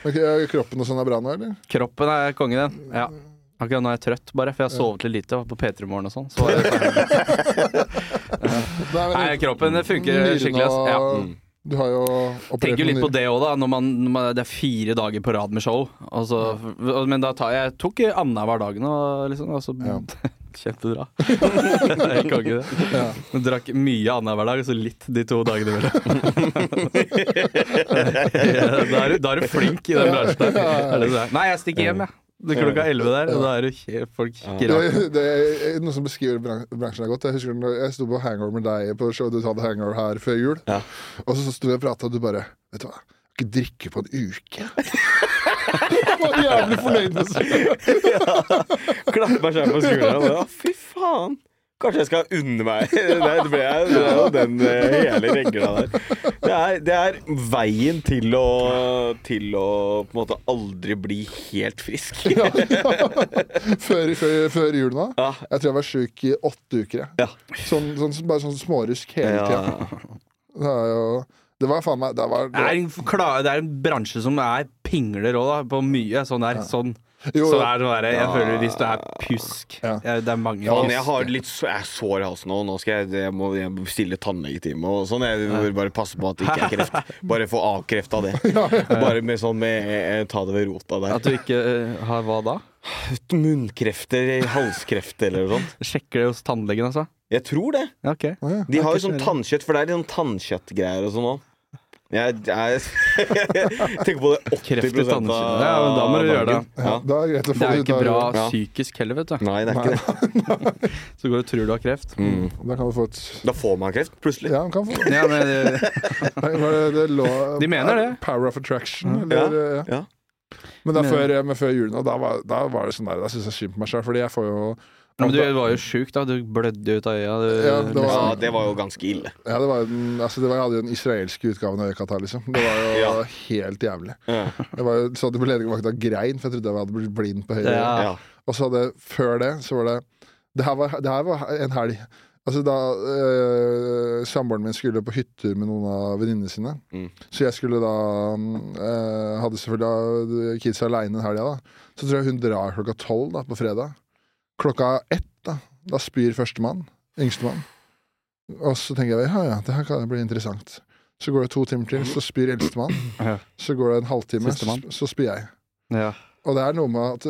Ok, kroppen og sånn er bra nå, eller? Kroppen er konge, den. Ja. Akkurat nå er jeg trøtt, bare, for jeg har sovet litt lite var på P3 Morgen og sånn. Så. Nei, kroppen funker skikkelig. Ja. Og- Du har jo operert Tenker litt på det òg, da. Når man, når man, det er fire dager på rad med show. Altså, ja. Men da tar jeg tok annenhver dag nå, liksom. Altså, Ja. Kjempebra. jeg kan ikke det. Ja. Men drakk mye annenhver dag, så litt de to dagene mellom. da, er du, da er du flink i den bransjen der. Er er. Nei, jeg stikker hjem, jeg. Det er klokka elleve der, og da er he- folk rart. Det, det er noe som beskriver bransjen godt. Jeg husker når jeg sto på hangover med deg på showet du hadde hangover her før jul. Ja. Og så sto jeg og prata, og du bare Vet du hva, jeg ikke drikke på en uke. jeg var jævlig fornøyd med seg. ja. Klappa seg på «Å, Fy faen! Kanskje jeg skal unne meg Det det ble jeg, det er jo den eh, hele regla der. Det er, det er veien til å Til å på en måte aldri bli helt frisk. Ja, før, før, før jul nå. Ja. Jeg tror jeg var sjuk i åtte uker. jeg. Ja. Sånn, sånn, bare sånn smårusk hele Ja. tida. Det, er jo, det var faen meg Det var, Det er, en, det er en bransje som er pingler òg, på mye. Sånn der. Sånn. Jo, Så er det sånn der, jeg føler hvis du er pjusk Ja. Det er mange Ja, men jeg har litt jeg er sår i halsen nå. Nå skal jeg, jeg må jeg må stille tannlegetime og sånn. Jeg vil bare passe på at det ikke er kreft. Bare få avkrefta det. Bare med sånn med eh, ta det ved rota der. At du ikke eh, har hva da? Munnkrefter, halskreft eller noe sånt. Sjekker det hos tannlegen, altså? Jeg tror det. Ja, ok. De har jo sånn tannkjøtt, for det er litt sånn tannkjøttgreier og sånn òg. Jeg, jeg, tenker på det 80 av. Ja, men da må du gjøre det. Ja. Da er det greit å få Det er det ikke ut av bra Ja. psykisk heller, vet du. Nei, det er ikke det. Så går du og tror du har kreft. Mm. Da kan du få et Da får man kreft, plutselig. Ja, man kan få Ja, men eh, var det, det lå, De mener det. Power of attraction. Eller, ja. Ja. Men, da Men- før, men før julen, og da var, da var det sånn der Da syns jeg synd på meg sjøl, fordi jeg får jo men du var jo sjuk, da. Du blødde ut av øya. Du, Ja, det var- Ja, det var jo ganske ille. Ja, det var jo den, altså det var, Jeg hadde jo den israelske utgaven av øyekatarr, liksom. Det var jo Ja. helt jævlig. Ja. Jeg var jo så på legevakta grein, for jeg trodde jeg hadde blitt blind på høyre. Ja. Ja. Og så hadde før det, så var det Det her var, det her var en helg. Altså Da øh, samboeren min skulle på hytter med noen av venninnene sine. Mm. Så jeg skulle da øh, Hadde selvfølgelig kids aleine den helga. Så tror jeg hun drar klokka tolv på fredag. Klokka ett, da, da spyr førstemann. Yngstemann. Og så tenker jeg ja, ja, det her kan bli interessant. Så går det to timer til, så spyr eldstemann. Så går det en halvtime, så, så spyr jeg. Ja. Og det er noe med at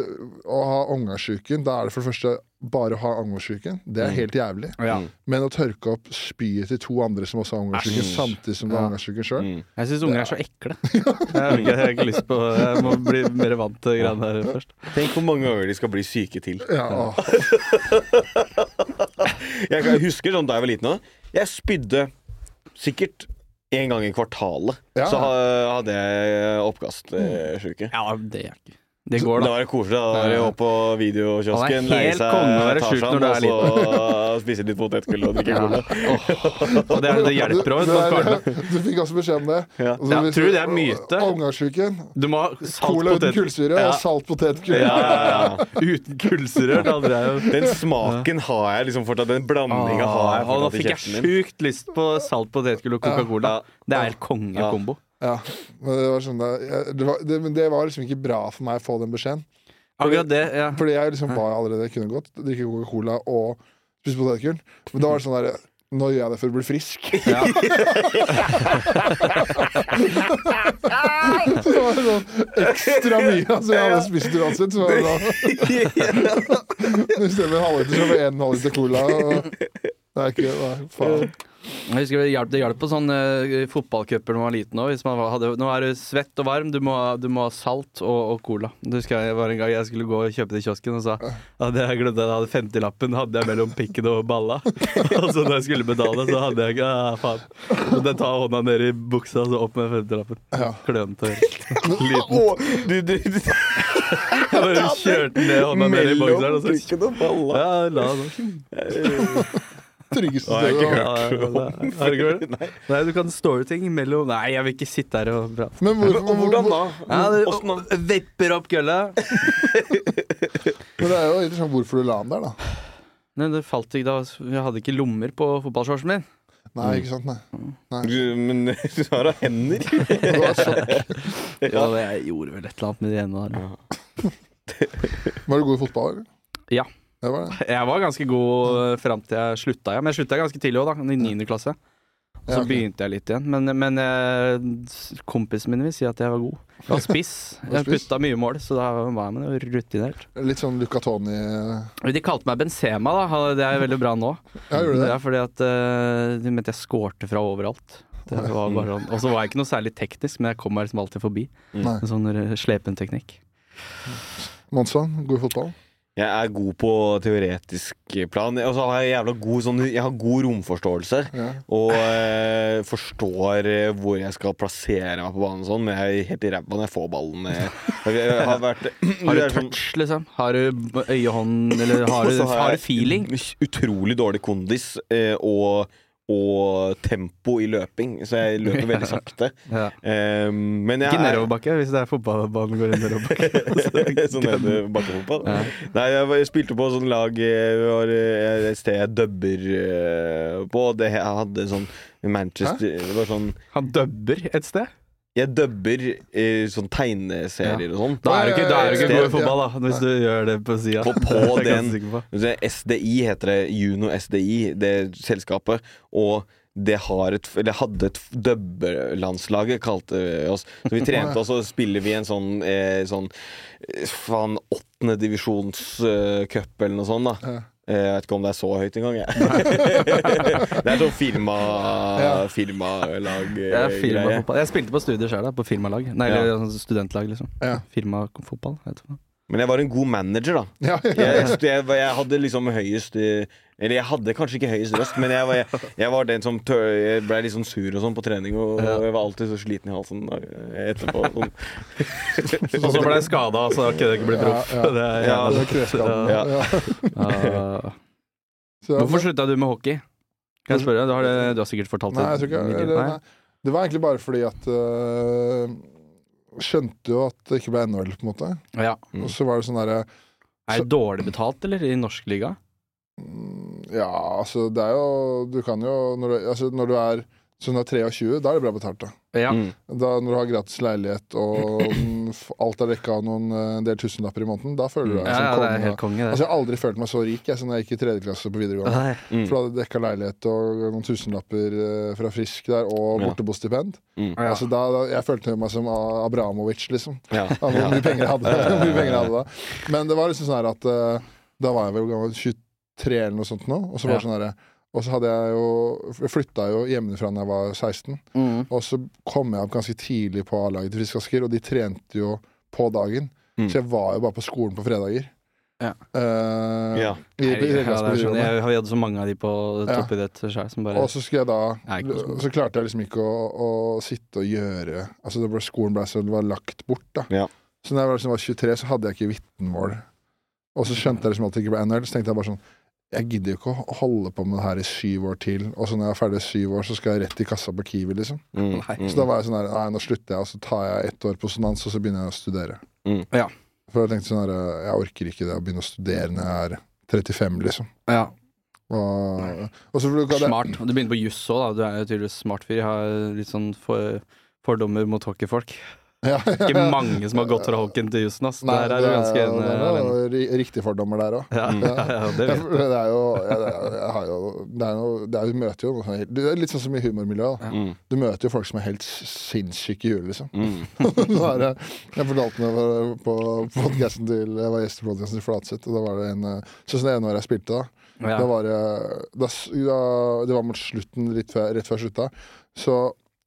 å ha omgangssjuken, da er det for det første bare å ha omgangssjuken. Det er Mm. helt jævlig. Ja. Men å tørke opp spyet til to andre som også har omgangssjuken, samtidig som du har Ja. omgangssjuken sjøl Mm. Jeg syns unger er så ekle. Jeg har ikke, jeg har ikke lyst på Jeg må bli mer vant til greiene her først. Tenk hvor mange ganger de skal bli syke til. ja. Jeg kan- jeg husker sånn da jeg var liten òg. Jeg spydde sikkert en gang i kvartalet. Ja. Så hadde jeg oppkastsjuke. Ja, det er ikke Det går, Da da. var det koselig. Da var det opp på videokiosken, leie helt seg Tarzan, og så spise litt potetgull og drikke Ja. cola. Det, det hjelper òg. Du, du, du fikk også beskjed om det. Ja. Altså, så Ja, tror det er myte? Omgangssjuken. Du må ha salt Cola uten kullsyre Ja. og salt potetgull. Ja, ja, ja. Uten kullsyre. Jeg Den smaken har jeg liksom fortsatt. Den blandinga har jeg Ah, og nå fikk jeg sjukt lyst på salt potetgull og Coca-Cola. Det er helt kongekombo. Ja, men det var sånn da, jeg, det, var, det, men det var liksom ikke bra for meg å få den beskjeden. Akkurat det, ja. Fordi jeg liksom var allerede kunne godt drikke Coca-Cola og spise potetgull. Men da var det sånn der Nå gjør jeg det for å bli frisk. Ja. Så det var sånn ekstra mye. Altså, jeg hadde spist uansett, så var det da I stedet for en halvliter, så var det en halvliter cola. Og det er ikke Nei, faen. Jeg husker Det hjalp, det hjalp på sånne uh, fotballcuper da man var liten òg. Nå er du svett og varm, du må, du må ha salt og, og cola. Det husker jeg var en gang jeg skulle gå og kjøpe til kiosken og sa at jeg glemte at jeg hadde 50-lappen hadde jeg mellom pikken og balla. og så når jeg skulle betale, så hadde jeg ikke ah, faen. Så den tar hånda ned i buksa og så opp med 50-lappen. Ja. Klønete. Liten. Du, du, du, Jeg bare kjørte ned hånda ned i bokseren og så pikken og balla. ja, la det Tryggeste stedet. har jeg ikke hørt. Ja, ja, ja. Har du ikke hørt det? Nei, du kan store ting mellom Nei, jeg vil ikke sitte her og prate. Men hvor, Og hvordan da? Ja, det, Åssen da? vipper opp gølla. Men det er jo interessant hvorfor du la den der, da. Nei, det falt ikke da. Jeg hadde ikke lommer på fotballshortsen min. Nei, ikke sant? Nei. Du, men du har da hender. Det var et sjokk. Ja, jeg gjorde vel et eller annet med de hendene der. Var du god i fotball, eller? Ja. Det var det. Jeg var ganske god eh, fram til jeg slutta, ja. Men jeg slutta ganske tidlig òg, da. I niende klasse. Og så Ja, ok. begynte jeg litt igjen. Men, men eh, kompisen min vil si at jeg var god. Jeg var spiss. var Jeg spiss? putta mye mål, så da var jeg med rutinert. Litt sånn Luca Toni Ja, De kalte meg Benzema, da. Det er veldig bra nå. gjorde du Det det? er fordi at eh, de mente jeg skårte fra overalt. Det var bare sånn. Og så var jeg ikke noe særlig teknisk, men jeg kom meg liksom alltid forbi. Nei. En sånn eh, slepen teknikk. Monsson, god i fotball? Jeg er god på teoretisk plan. Og så har jeg jævla god sånn Jeg har god romforståelse. Ja. Og eh, forstår eh, hvor jeg skal plassere meg på banen sånn, men jeg er helt ræva når jeg får ballen. Jeg, jeg har vært Har du sånn- touch, liksom? Har du øyehånd, eller har du, har har du feeling? Utrolig dårlig kondis eh, og, og tempo i løping, så jeg løper veldig sakte. Ja. um, men jeg Ikke er- nedoverbakke, hvis det er fotballbanen går nedoverbakke. sånn er det bakkefotball. Ja. Nei, jeg, spilte på sånn lag var eh, et sted jeg dubber eh, på. Det, jeg hadde sånn Manchester Det var sånn Han dubber et sted? Jeg dubber eh, sånn tegneserier og sånn. Da er du ikke, da er du ikke god i fotball, da, hvis du gjør det på sida. På, på den SDI heter det. Juno SDI, det selskapet. Og det har et Eller hadde et dubbelandslaget, kalte vi oss. Så vi trente oss, og så spiller vi en sånn, eh, sånn faen åttende divisjonscup åttendedivisjonscup eller noe sånt, da. Ja. Eh, Jeg vet ikke om det er så høyt engang, jeg. det er sånn firma, Ja. firmalag Jeg, er eh, greie. jeg spilte på studier sjøl, på firmalag. Nei, Ja. sånn studentlag, liksom. Ja. Firmafotball. heter det. Men jeg var en god manager, da. Ja, ja, Jeg, jeg, jeg, jeg hadde liksom høyest eh, Eller jeg hadde kanskje ikke høyest røst, men jeg var, jeg, jeg var den som tør, Jeg ble litt sånn sur og sånn på trening, og, Ja. og jeg var alltid så sliten i halsen da, etterpå. Sånn. Og så ble jeg skada, så kunne jeg ikke bli proff. Ja, ja. Ja, det er kreftskaden. Ja. Ja. Ja. Hvorfor slutta du med hockey? Kan jeg spørre? Du har, det, du har sikkert fortalt Nei, jeg tror ikke det. Det var egentlig bare fordi at øh, Skjønte jo at det ikke ble NHL, på en måte. Ja. Og så var det sånn derre Er det dårlig betalt, eller, i norsk liga? mm, Ja, altså, det er jo Du kan jo Når du, altså, når du er sånn du er 23, da er det bra betalt, da. Ja. Mm. da når du har gratis leilighet og mm, alt er dekka av noen eh, en del tusenlapper i måneden, da føler du deg Ja, som ja, konge. er konge. Altså, jeg har aldri følt meg så rik jeg, som da jeg gikk i tredje klasse på videregående. Mm. For da hadde jeg dekka leilighet og noen tusenlapper eh, fra Frisk der, og Ja. bortebostipend. Mm. Altså, da, da, jeg følte meg som Abramovic, liksom. Ja. Ja, hvor mye penger jeg hadde. mye penger jeg hadde da. Men det var liksom sånn her at eh, da var jeg vel gammel 23 eller noe sånt nå. Og så var det sånn herre og så hadde jeg jo Jeg flytta jo hjemmefra da jeg var 16. Mm. Og så kom jeg opp ganske tidlig på A-laget til Frisk Asker, og de trente jo på dagen. Mm. Så jeg var jo bare på skolen på fredager. Ja. Uh, Ja. i, i, Ja, Regas på sånn, jeg har hatt så mange av de på toppidrett sjøl som bare Og så skulle jeg da. Så klarte jeg liksom ikke å, å sitte og gjøre Altså det ble, Skolen ble så det var lagt bort, da. Ja. Så da jeg var, liksom, var 23, så hadde jeg ikke vitnemål. Og så skjønte jeg liksom at det ikke ble NHL. Så tenkte jeg bare sånn Jeg gidder jo ikke å holde på med det her i syv år til. Og så når jeg er ferdig i syv år, så skal jeg rett i kassa på Kiwi, liksom. Mm. Mm. Så da var jeg sånn her Nei, nå slutter jeg, og så tar jeg ett år på sonans, og så begynner jeg å studere. Mm. Ja. For jeg tenkte sånn her Jeg orker ikke det å begynne å studere når jeg er 35, liksom. Ja. Og, og så det, Smart. Du begynner på juss òg, da. Du er jo tydeligvis smart fyr. Jeg har litt sånn for, fordommer mot hockeyfolk. Ja, Ikke mange som har gått fra Håken til jussen, ass. Nei, Der er du ganske det enig. er Erlend. noe riktige fordommer der òg. Ja, ja, det vet jeg. det er jo, er, jeg har jo det er noe, det er, Du møter jo noe sånn Det er litt sånn som i humormiljøet. Mm. Du møter jo folk som er helt sinnssyke i huet, liksom. Mm. Er det- jeg fortalte det på podcasten til Jeg var gjest i podcasten til Flatseth, og da var det en eh, Sånn det ene året jeg spilte, da. Ja. Da var det da, da, Det var mot slutten, rett før, rett før slutta. Så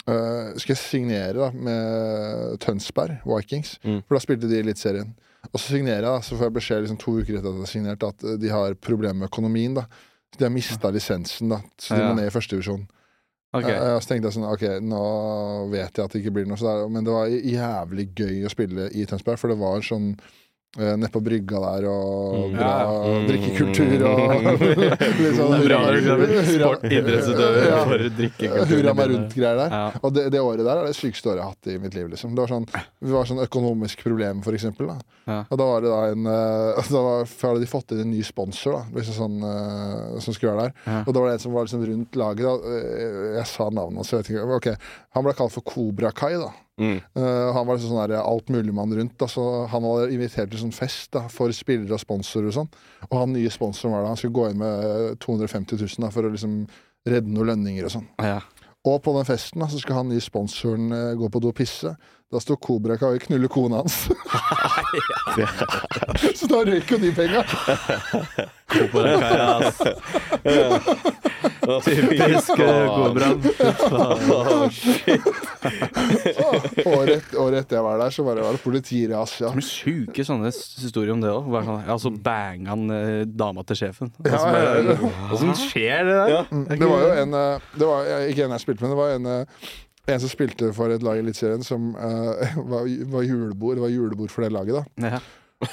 eh, skal jeg signere da med Tønsberg, Vikings. Mm. For da spilte de i Eliteserien. Og så signerer jeg, da, så får jeg beskjed liksom, to uker etter at jeg har signert at eh, de har problemer med økonomien. da De har mista lisensen, da så de Ja. må ned i førstedivisjon. Okay. Uh, så tenkte jeg sånn Ok, nå vet jeg at det ikke blir noe. Så der, men det var jævlig gøy å spille i Tønsberg, for det var sånn uh, Nede på brygga der, og Mm. bra Ja, drikkekultur og sånn Bra liksom, sport, idrettsutøver Ja. for drikkekultur. Hurra meg rundt-greier der. Ja. Og det, det året der er det sykeste året jeg har hatt i mitt liv. Liksom. Det var sånn, det var sånn økonomisk problem, for eksempel. Da. Ja. Og da var det da en eh, da var, hadde de fått inn en ny sponsor da, liksom sånn, eh, som skulle være der. Ja. Og da var det en som var liksom rundt laget. Da. Eh, Jeg sa navnet hans, jeg vet ikke. Okay. Han ble kalt for Kobra Kai. da Mm. Eh, Han var liksom sånn der altmuligmann rundt. Da, så Han hadde invitert til sånn fest da, for spillere og sponsorer og sånn. Og han nye sponsoren var da Han skulle gå inn med eh, 250 000 da, for å liksom redde noen lønninger og sånn. Ja. Og på den festen da, så skal han nye sponsoren eh, gå på do og pisse. Da står Kobra Kai og knuller kona hans. så da røyk jo de penga! Kobra Kai, ass. Typisk Kobra. året etter jeg var der, så var det, var det politiras. Ja. Det blir sjuke sånne historier om det òg. Sånn, ja, så banga han eh, dama til sjefen. Og Ja, ja, ja. Åssen skjer det der? Ja. Det var jo en eh, det var, Ikke en jeg spilte med, det var en, eh, en som spilte for et lag i Eliteserien som uh, var, var julebord. Det var julebord for det laget, da. Ja.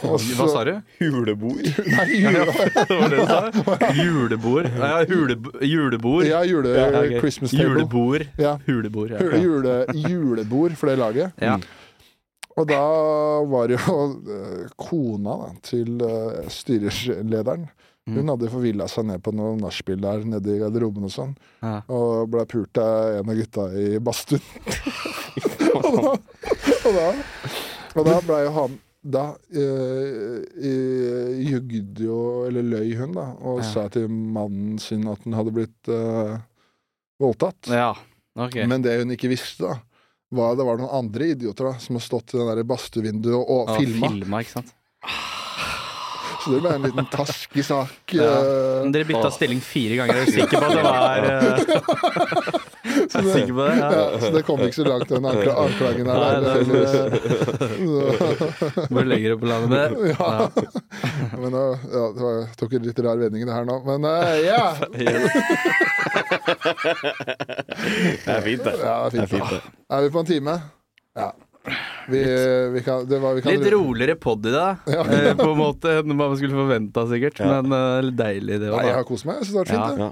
Også, Hva sa du? Hulebord. Nei, jule, Det var det du sa? Julebord. Ja, juleb julebord. ja, jule, Ja, okay. Christmas table. Julebord. Ja. Hulebord, ja. Jule, jule, julebord for det laget. Ja. Og da var det jo eh, kona da, til uh, styrelederen. Mm. Hun hadde forvilla seg ned på noe nachspiel der nede i garderoben og sånn. Ja. Og ble pult av en av gutta i badstuen. og da, og da, og da ble jo han Da uh, jugde jo, eller løy hun, da, og Ja. sa til mannen sin at hun hadde blitt eh, voldtatt. ja. Okay. Men det hun ikke visste, da var det var noen andre idioter da som har stått i den der badstuevinduet og, og Ja, filma. Så det ble en liten taskig sak. Ja. eh, Men dere bytta stilling fire ganger. jeg Er sikker på at det var uh... så, Er jeg er på det? Ja. ja, så det kom ikke så langt, den ankla, anklagen her. Nei, der, det. Bare legger det på landet med det. Ja. Men nå, ja, det var, tok en litt rar vending det her nå. Men uh, ja! Det er fint, det. ja det er fint. det. Er vi på en time? Ja. Vi, vi kan, det var, vi kan Litt roligere pod i dag, Ja. eh, på en måte, enn man skulle forventa, sikkert. Ja. Men eh, deilig, det Nei, jeg har kost meg. Jeg syns det har vært fint. Ja.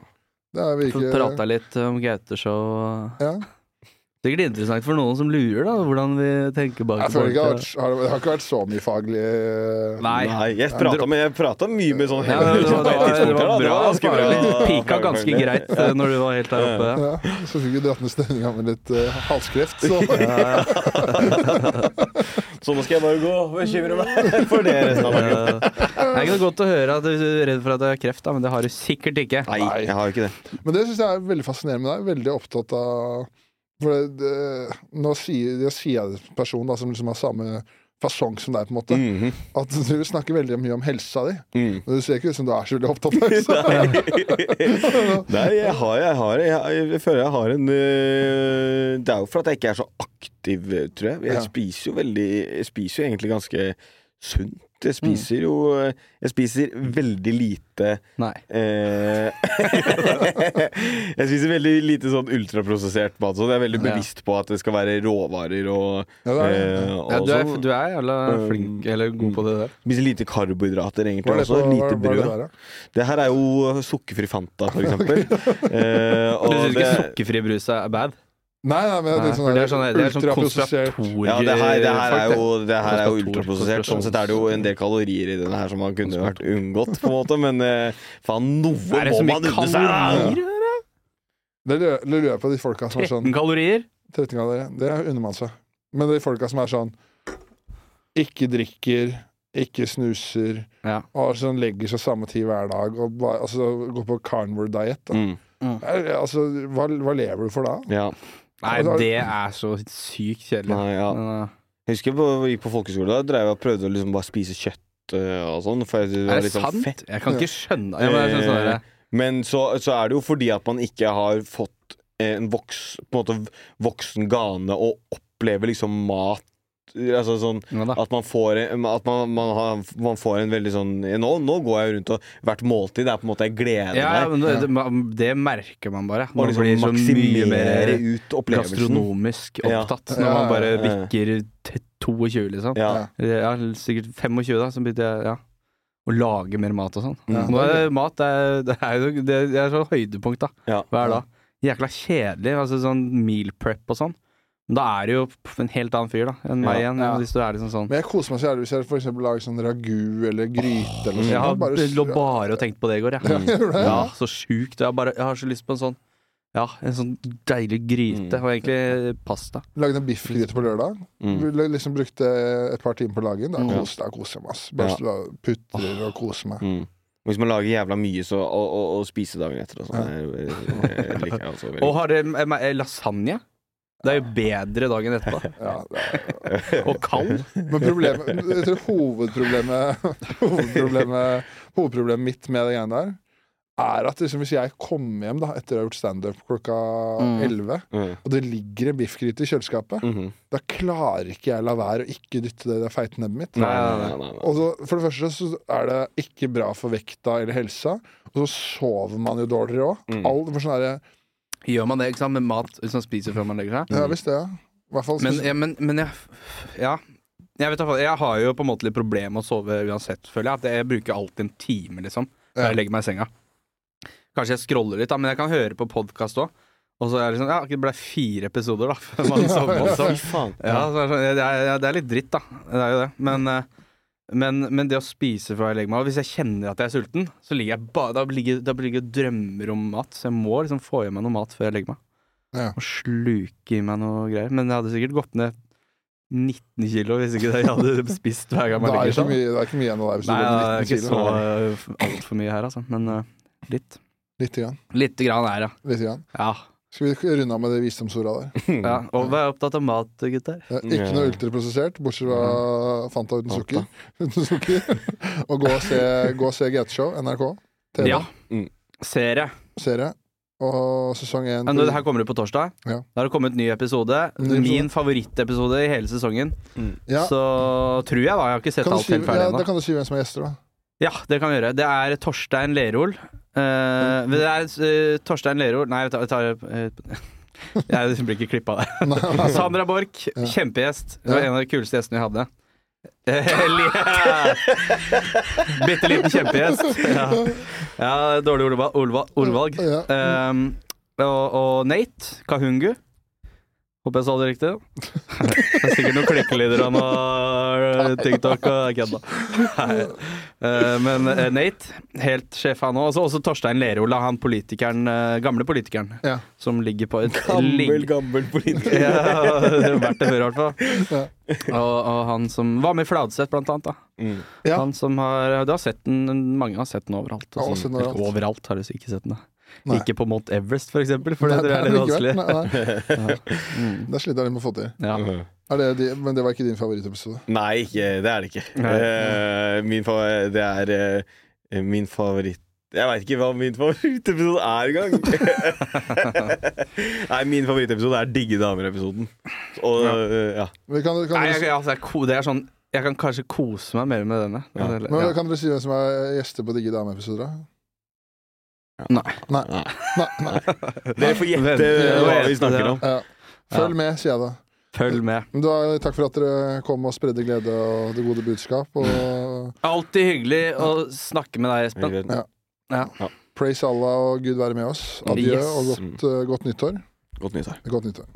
Det Prata litt om Gauteshow. ja. Sikkert interessant for noen som lurer, da, hvordan vi tenker bak Jeg føler ikke det har, vært, ikke vært så mye faglig eh, Nei. Nei, jeg prata, med, jeg prata mye med sånn Ja, det, var, det, var, det var bra. ganske bra. Pika ganske greit eh, når du var helt der oppe. Ja, så fikk vi dratt ned stemninga med litt uh, halskreft. Så. Så nå skal jeg bare gå og bekymre meg for det resten av dagen. Det er ikke noe godt å høre at du er redd for at du har kreft, da, men det har du sikkert ikke. Nei, jeg har ikke det. Men det syns jeg er veldig fascinerende med deg. Veldig opptatt av For det, det, nå sier, det sier jeg person da, som liksom har samme fasong som deg, på en måte. Mhm. At du snakker veldig mye om helsa di. Mm. Men du ser ikke ut som du er så veldig opptatt av helsa. Nei, jeg har, jeg har jeg, jeg føler jeg har en øh, Det er jo for at jeg ikke er så aktiv, tror jeg. Jeg Ja. spiser jo veldig Jeg spiser jo egentlig ganske sunt. Jeg spiser jo Jeg spiser veldig lite Nei. eh, Jeg spiser veldig lite sånn ultraprosessert mat. Så jeg er veldig bevisst på at det skal være råvarer og, Ja, det er det. eh, og Ja, du, er, du er jævla flink, eller god på det der. Spiser lite karbohydrater, egentlig. Også. lite brød. det her er jo sukkerfri Fanta, for eksempel. Eh, og Du syns ikke det- sukkerfri brus er bad? Nei, nei, men det er for det er sånn, det er sånn. Ja, det her, det her er jo, det her er jo ultraprosessert. Sånn sett er det jo en del kalorier i denne her som man kunne vært unngått, på en måte. Men eh, faen, noe Er det må man unne seg! det lurer jeg på de folka som er sånn 13 kalorier? 13 kalorier. Det unner man seg. Men de folka som er sånn ikke drikker, ikke snuser, Ja. og sånn legger seg samme tid hver dag, og bare, altså, går på carnivore diet. Da. Mm. Mm. Altså, hva, hva lever du for da? Ja. Nei, det er så sykt kjedelig. Nei, ja. Uh, Jeg husker på, jeg gikk på folkeskole, da drev jeg og prøvde å liksom bare spise kjøtt øh, og sånn. For det var er det litt sånn sant? fett. Jeg kan ikke skjønne ja, men jeg synes sånn Eh, Men så, så er det jo fordi at man ikke har fått en voks, på en måte voksen gane å oppleve liksom mat Altså sånn ja, at man får at man, man, har, man får en veldig sånn nå, nå går jeg rundt og hvert måltid det er på en måte jeg gleder Ja, meg. men det, det, det merker man bare. Man liksom blir så mye mer ut gastronomisk opptatt Ja, når man bare bikker 22, liksom. Ja. Ja, sikkert 25, da, så begynte jeg ja, å lage mer mat og sånn. Ja, Nå det er mat det er, det er jo det er sånn høydepunkt, da. Ja. Hver dag. Jækla kjedelig. Altså sånn meal prep og sånn. Men da er det jo en helt annen fyr da enn meg igjen. Ja. Hvis du er liksom sånn Men jeg koser meg så jævlig hvis jeg for eksempel lager sånn ragu eller gryte eller noe Jeg har sånt. Bare- lå bare og tenkt på det i går, jeg. Ja, du? Ja, så sjukt. Jeg har, bare, jeg har så lyst på en sånn Ja, en sånn deilig gryte. Mm. Og egentlig pasta. Lagde en biffgryte på lørdag. Mm. Liksom brukte et par timer på å lage den. Da Mm. koser jeg meg. ass. Bare Ja. putrer og koser meg. Mm. Hvis man lager jævla mye så, og, og, og spiser dagen etter og sånn, veldig Og har dere eh, eh, lasagne? Det er jo bedre dagen etterpå. Ja, er- Og kald. Men problemet Jeg tror hovedproblemet Hovedproblemet Hovedproblemet mitt med det greiene der er at liksom, hvis jeg kommer hjem da etter å ha gjort standup klokka Mm. 11, Mm. og det ligger en biffgryte i kjøleskapet, Mhm. da klarer ikke jeg la være å ikke dytte det i det feite nebbet mitt. Nei, Nei, nei, nei, nei, nei. Og så, for det første så er det ikke bra for vekta eller helsa, og så sover man jo dårligere òg. Mm. All for sånn Gjør man det ikke sant, med mat hvis man spiser før man legger seg? Ja visst det, ja. I hvert fall Men, ja, men, men jeg Ja. Jeg, vet, i hvert fall, jeg har jo på en måte litt problemer med å sove uansett, føler jeg. At jeg bruker alltid en time, liksom, før jeg legger meg i senga. Kanskje jeg scroller litt, da, men jeg kan høre på podkast òg. Og så er det sånn Ja, det ble fire episoder, da, før man sovner. også. Ja, så er det, sånn, det, er, det er litt dritt, da. Det er jo det. Men, eh, men, men det å spise før jeg legger meg hvis jeg kjenner at jeg er sulten, så ligger jeg ba, da ligger da ligger jeg drømmer om mat. Så jeg må liksom få i meg noe mat før jeg legger meg. Ja. Og sluke i meg noe greier. Men jeg hadde sikkert gått ned 19 kilo hvis ikke jeg hadde spist hver gang er ligger sånn. det er ikke mye igjen av deg hvis du gjør 19 kilo. Nei, det er ikke kilo. så altfor mye her, altså. Men uh, litt. Litt grann. Lite grann er det, Litt grann. ja. Skal vi runde av med det visdomsorda der? ja. Og vær opptatt av mat, gutter. Ja, ikke noe ultraprosessert, bortsett fra Fanta uten sukker. Uten sukker. og gå og se, gå og se GT-show, NRK. TV, Ja. Mm. Serie. serie. Og sesong én Ja, her kommer det på torsdag. Ja. Da har det kommet ny episode. Ny episode. Min favorittepisode i hele sesongen. ja. Så tror jeg, da. Jeg har ikke sett alt si, helt ferdig ja, ennå. Da kan du si hvem som er gjester, da. Ja, det kan vi gjøre. Det er Torstein Lerol. Eh, det er uh, Torstein Lerord Nei, jeg tar, jeg tar eh, Jeg blir ikke klippa der. Sandra Borch, Ja. kjempegjest. Det var en av de kuleste gjestene vi hadde. Bitte liten kjempegjest. Ja, ja dårlig ordvalg. Ja. Um, og, og Nate Kahungu. Håper jeg sa det riktig. Det er sikkert noen klikkelyder og noe TikTok og kødda. Eh, Men eh, Nate, helt sjef han òg. Også Torstein Lerola, han politikeren, eh, gamle politikeren, Ja. som ligger på et Gammel, ligg- gammel politiker. ja, det har vært det før, i hvert fall. Ja. Og, og han som var med i Fladseth, blant annet. Da. Mm. Ja. Han som har Du har sett den, mange har sett den overalt. Ja, og overalt. Overalt har du ikke sett den. da. Nei. Ikke på Mount Everest, for eksempel, for Nei, det det er litt vanskelig. Nei. Mm. Det sliter jeg litt med å få til. Ja. Er det de, men det var ikke din favorittepisode? Nei, ikke, det er det ikke. Eh, min fa det er uh, min favoritt Jeg veit ikke hva min favorittepisode er engang! Nei, min favorittepisode er Digge damer-episoden. Og Ja. eh, ja. Kan, kan, Nei, jeg, altså, det er sånn Jeg kan kanskje kose meg mer med denne. Ja. Eller- men ja. kan dere si hvem som er gjester på Digge damer-episoder? da? Nei. Nei. Nei. Nei. Dere får gjette hva vi snakker om. Ja. Følg med, sier jeg da. Følg med. Da, takk for at dere kom og spredde glede og det gode budskap. Og Alltid hyggelig å snakke med deg, Espen. Ja. Ja. praise Allah og Gud være med oss. Adjø Yes. og godt, eh, godt nyttår. Godt nyttår. Godt nyttår.